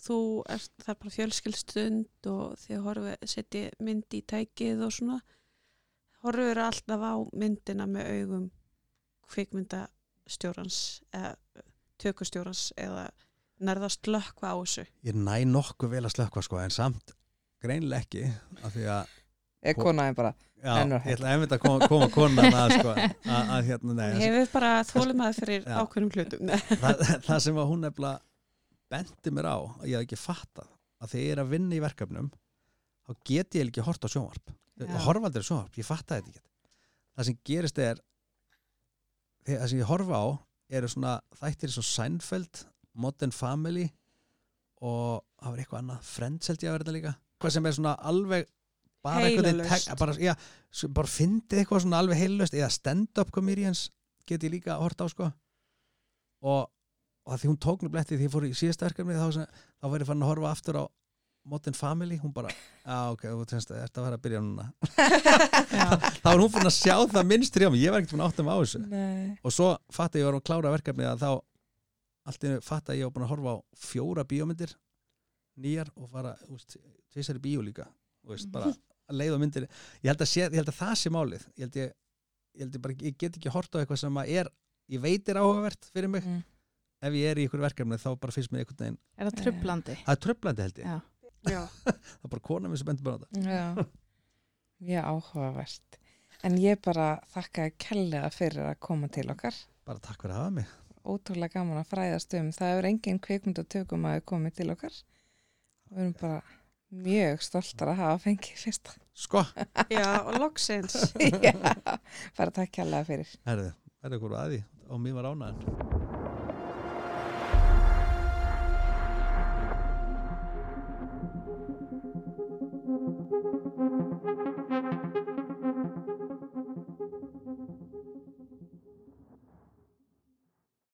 þú ert, það er bara fjölskyldstund og þið horfi, setji mynd í tækið og svona horfur alltaf á myndina með augum kvikmyndastjórans eða tökustjórans eða nærðast lökva á þessu ég næ nokkuð vel að slökka sko en samt greinlega ekki af því að Ég konaði bara, Já, ég ætla einmitt að koma, koma konan að sko, að, að hérna, nei, hefur bara þólimaði fyrir Já. ákveðnum hlutum. Það, það sem að hún nefnilega bendi mér á að ég hef ekki fattað að þegar ég er að vinna í verkefnum þá get ég ekki hort á sjónvarp. Ég horfa aldrei sjónvarp, ég fattaði þetta ekki. Það sem gerist er það sem ég horfa á eru svona þættir svo Seinfeld Modern Family og það var eitthvað annað Friends held ég að verða líka. Hvað sem er svona alveg bara tek- bara, já, bara fyndið eitthvað svona alveg heilust eða stand-up comedians get ég líka hort á sko. Og, og að því hún tók nú bletti því ég fór í síðasta verkefni þá, þá var ég fann að horfa aftur á Modern Family, hún bara já ok, þú tennst að þetta var að byrja núna. Þá var hún fann að sjá það minnstri á mig, ég var ekkert fann að átta mig á þessu. Nei. og svo fatt ég var að klára verkefni að þá allt í einu fatt að ég var búin að horfa á fjóra bíómyndir nýjar og fara tvisar í bíó líka þú veist, bara að leiða myndir ég held að, sé, ég held að það sé málið ég held ég, ég, held ég, bara, ég get ekki hort á eitthvað sem að er, ég veit er áhugavert fyrir mig, Mm. ef ég er í ykkur verkefni þá bara finnst mér einhvern veginn, Er það trublandi? það er tröflandi held ég Já. Já. það er bara kona mér sem bendur bara á þetta Já, já, áhugavert. En ég bara þakka kellega fyrir að koma til okkar. bara takk fyrir að hafa mig Ótrúlega gaman að fræðast um. Það hefur engin kvikmynd að tökum að komið til okkar. Og við erum bara mjög stoltar að hafa fengið fyrsta. sko, Já, og loksins já, bara takk kellega fyrir. herðu, herðu ykkur að því og mér var ánæðan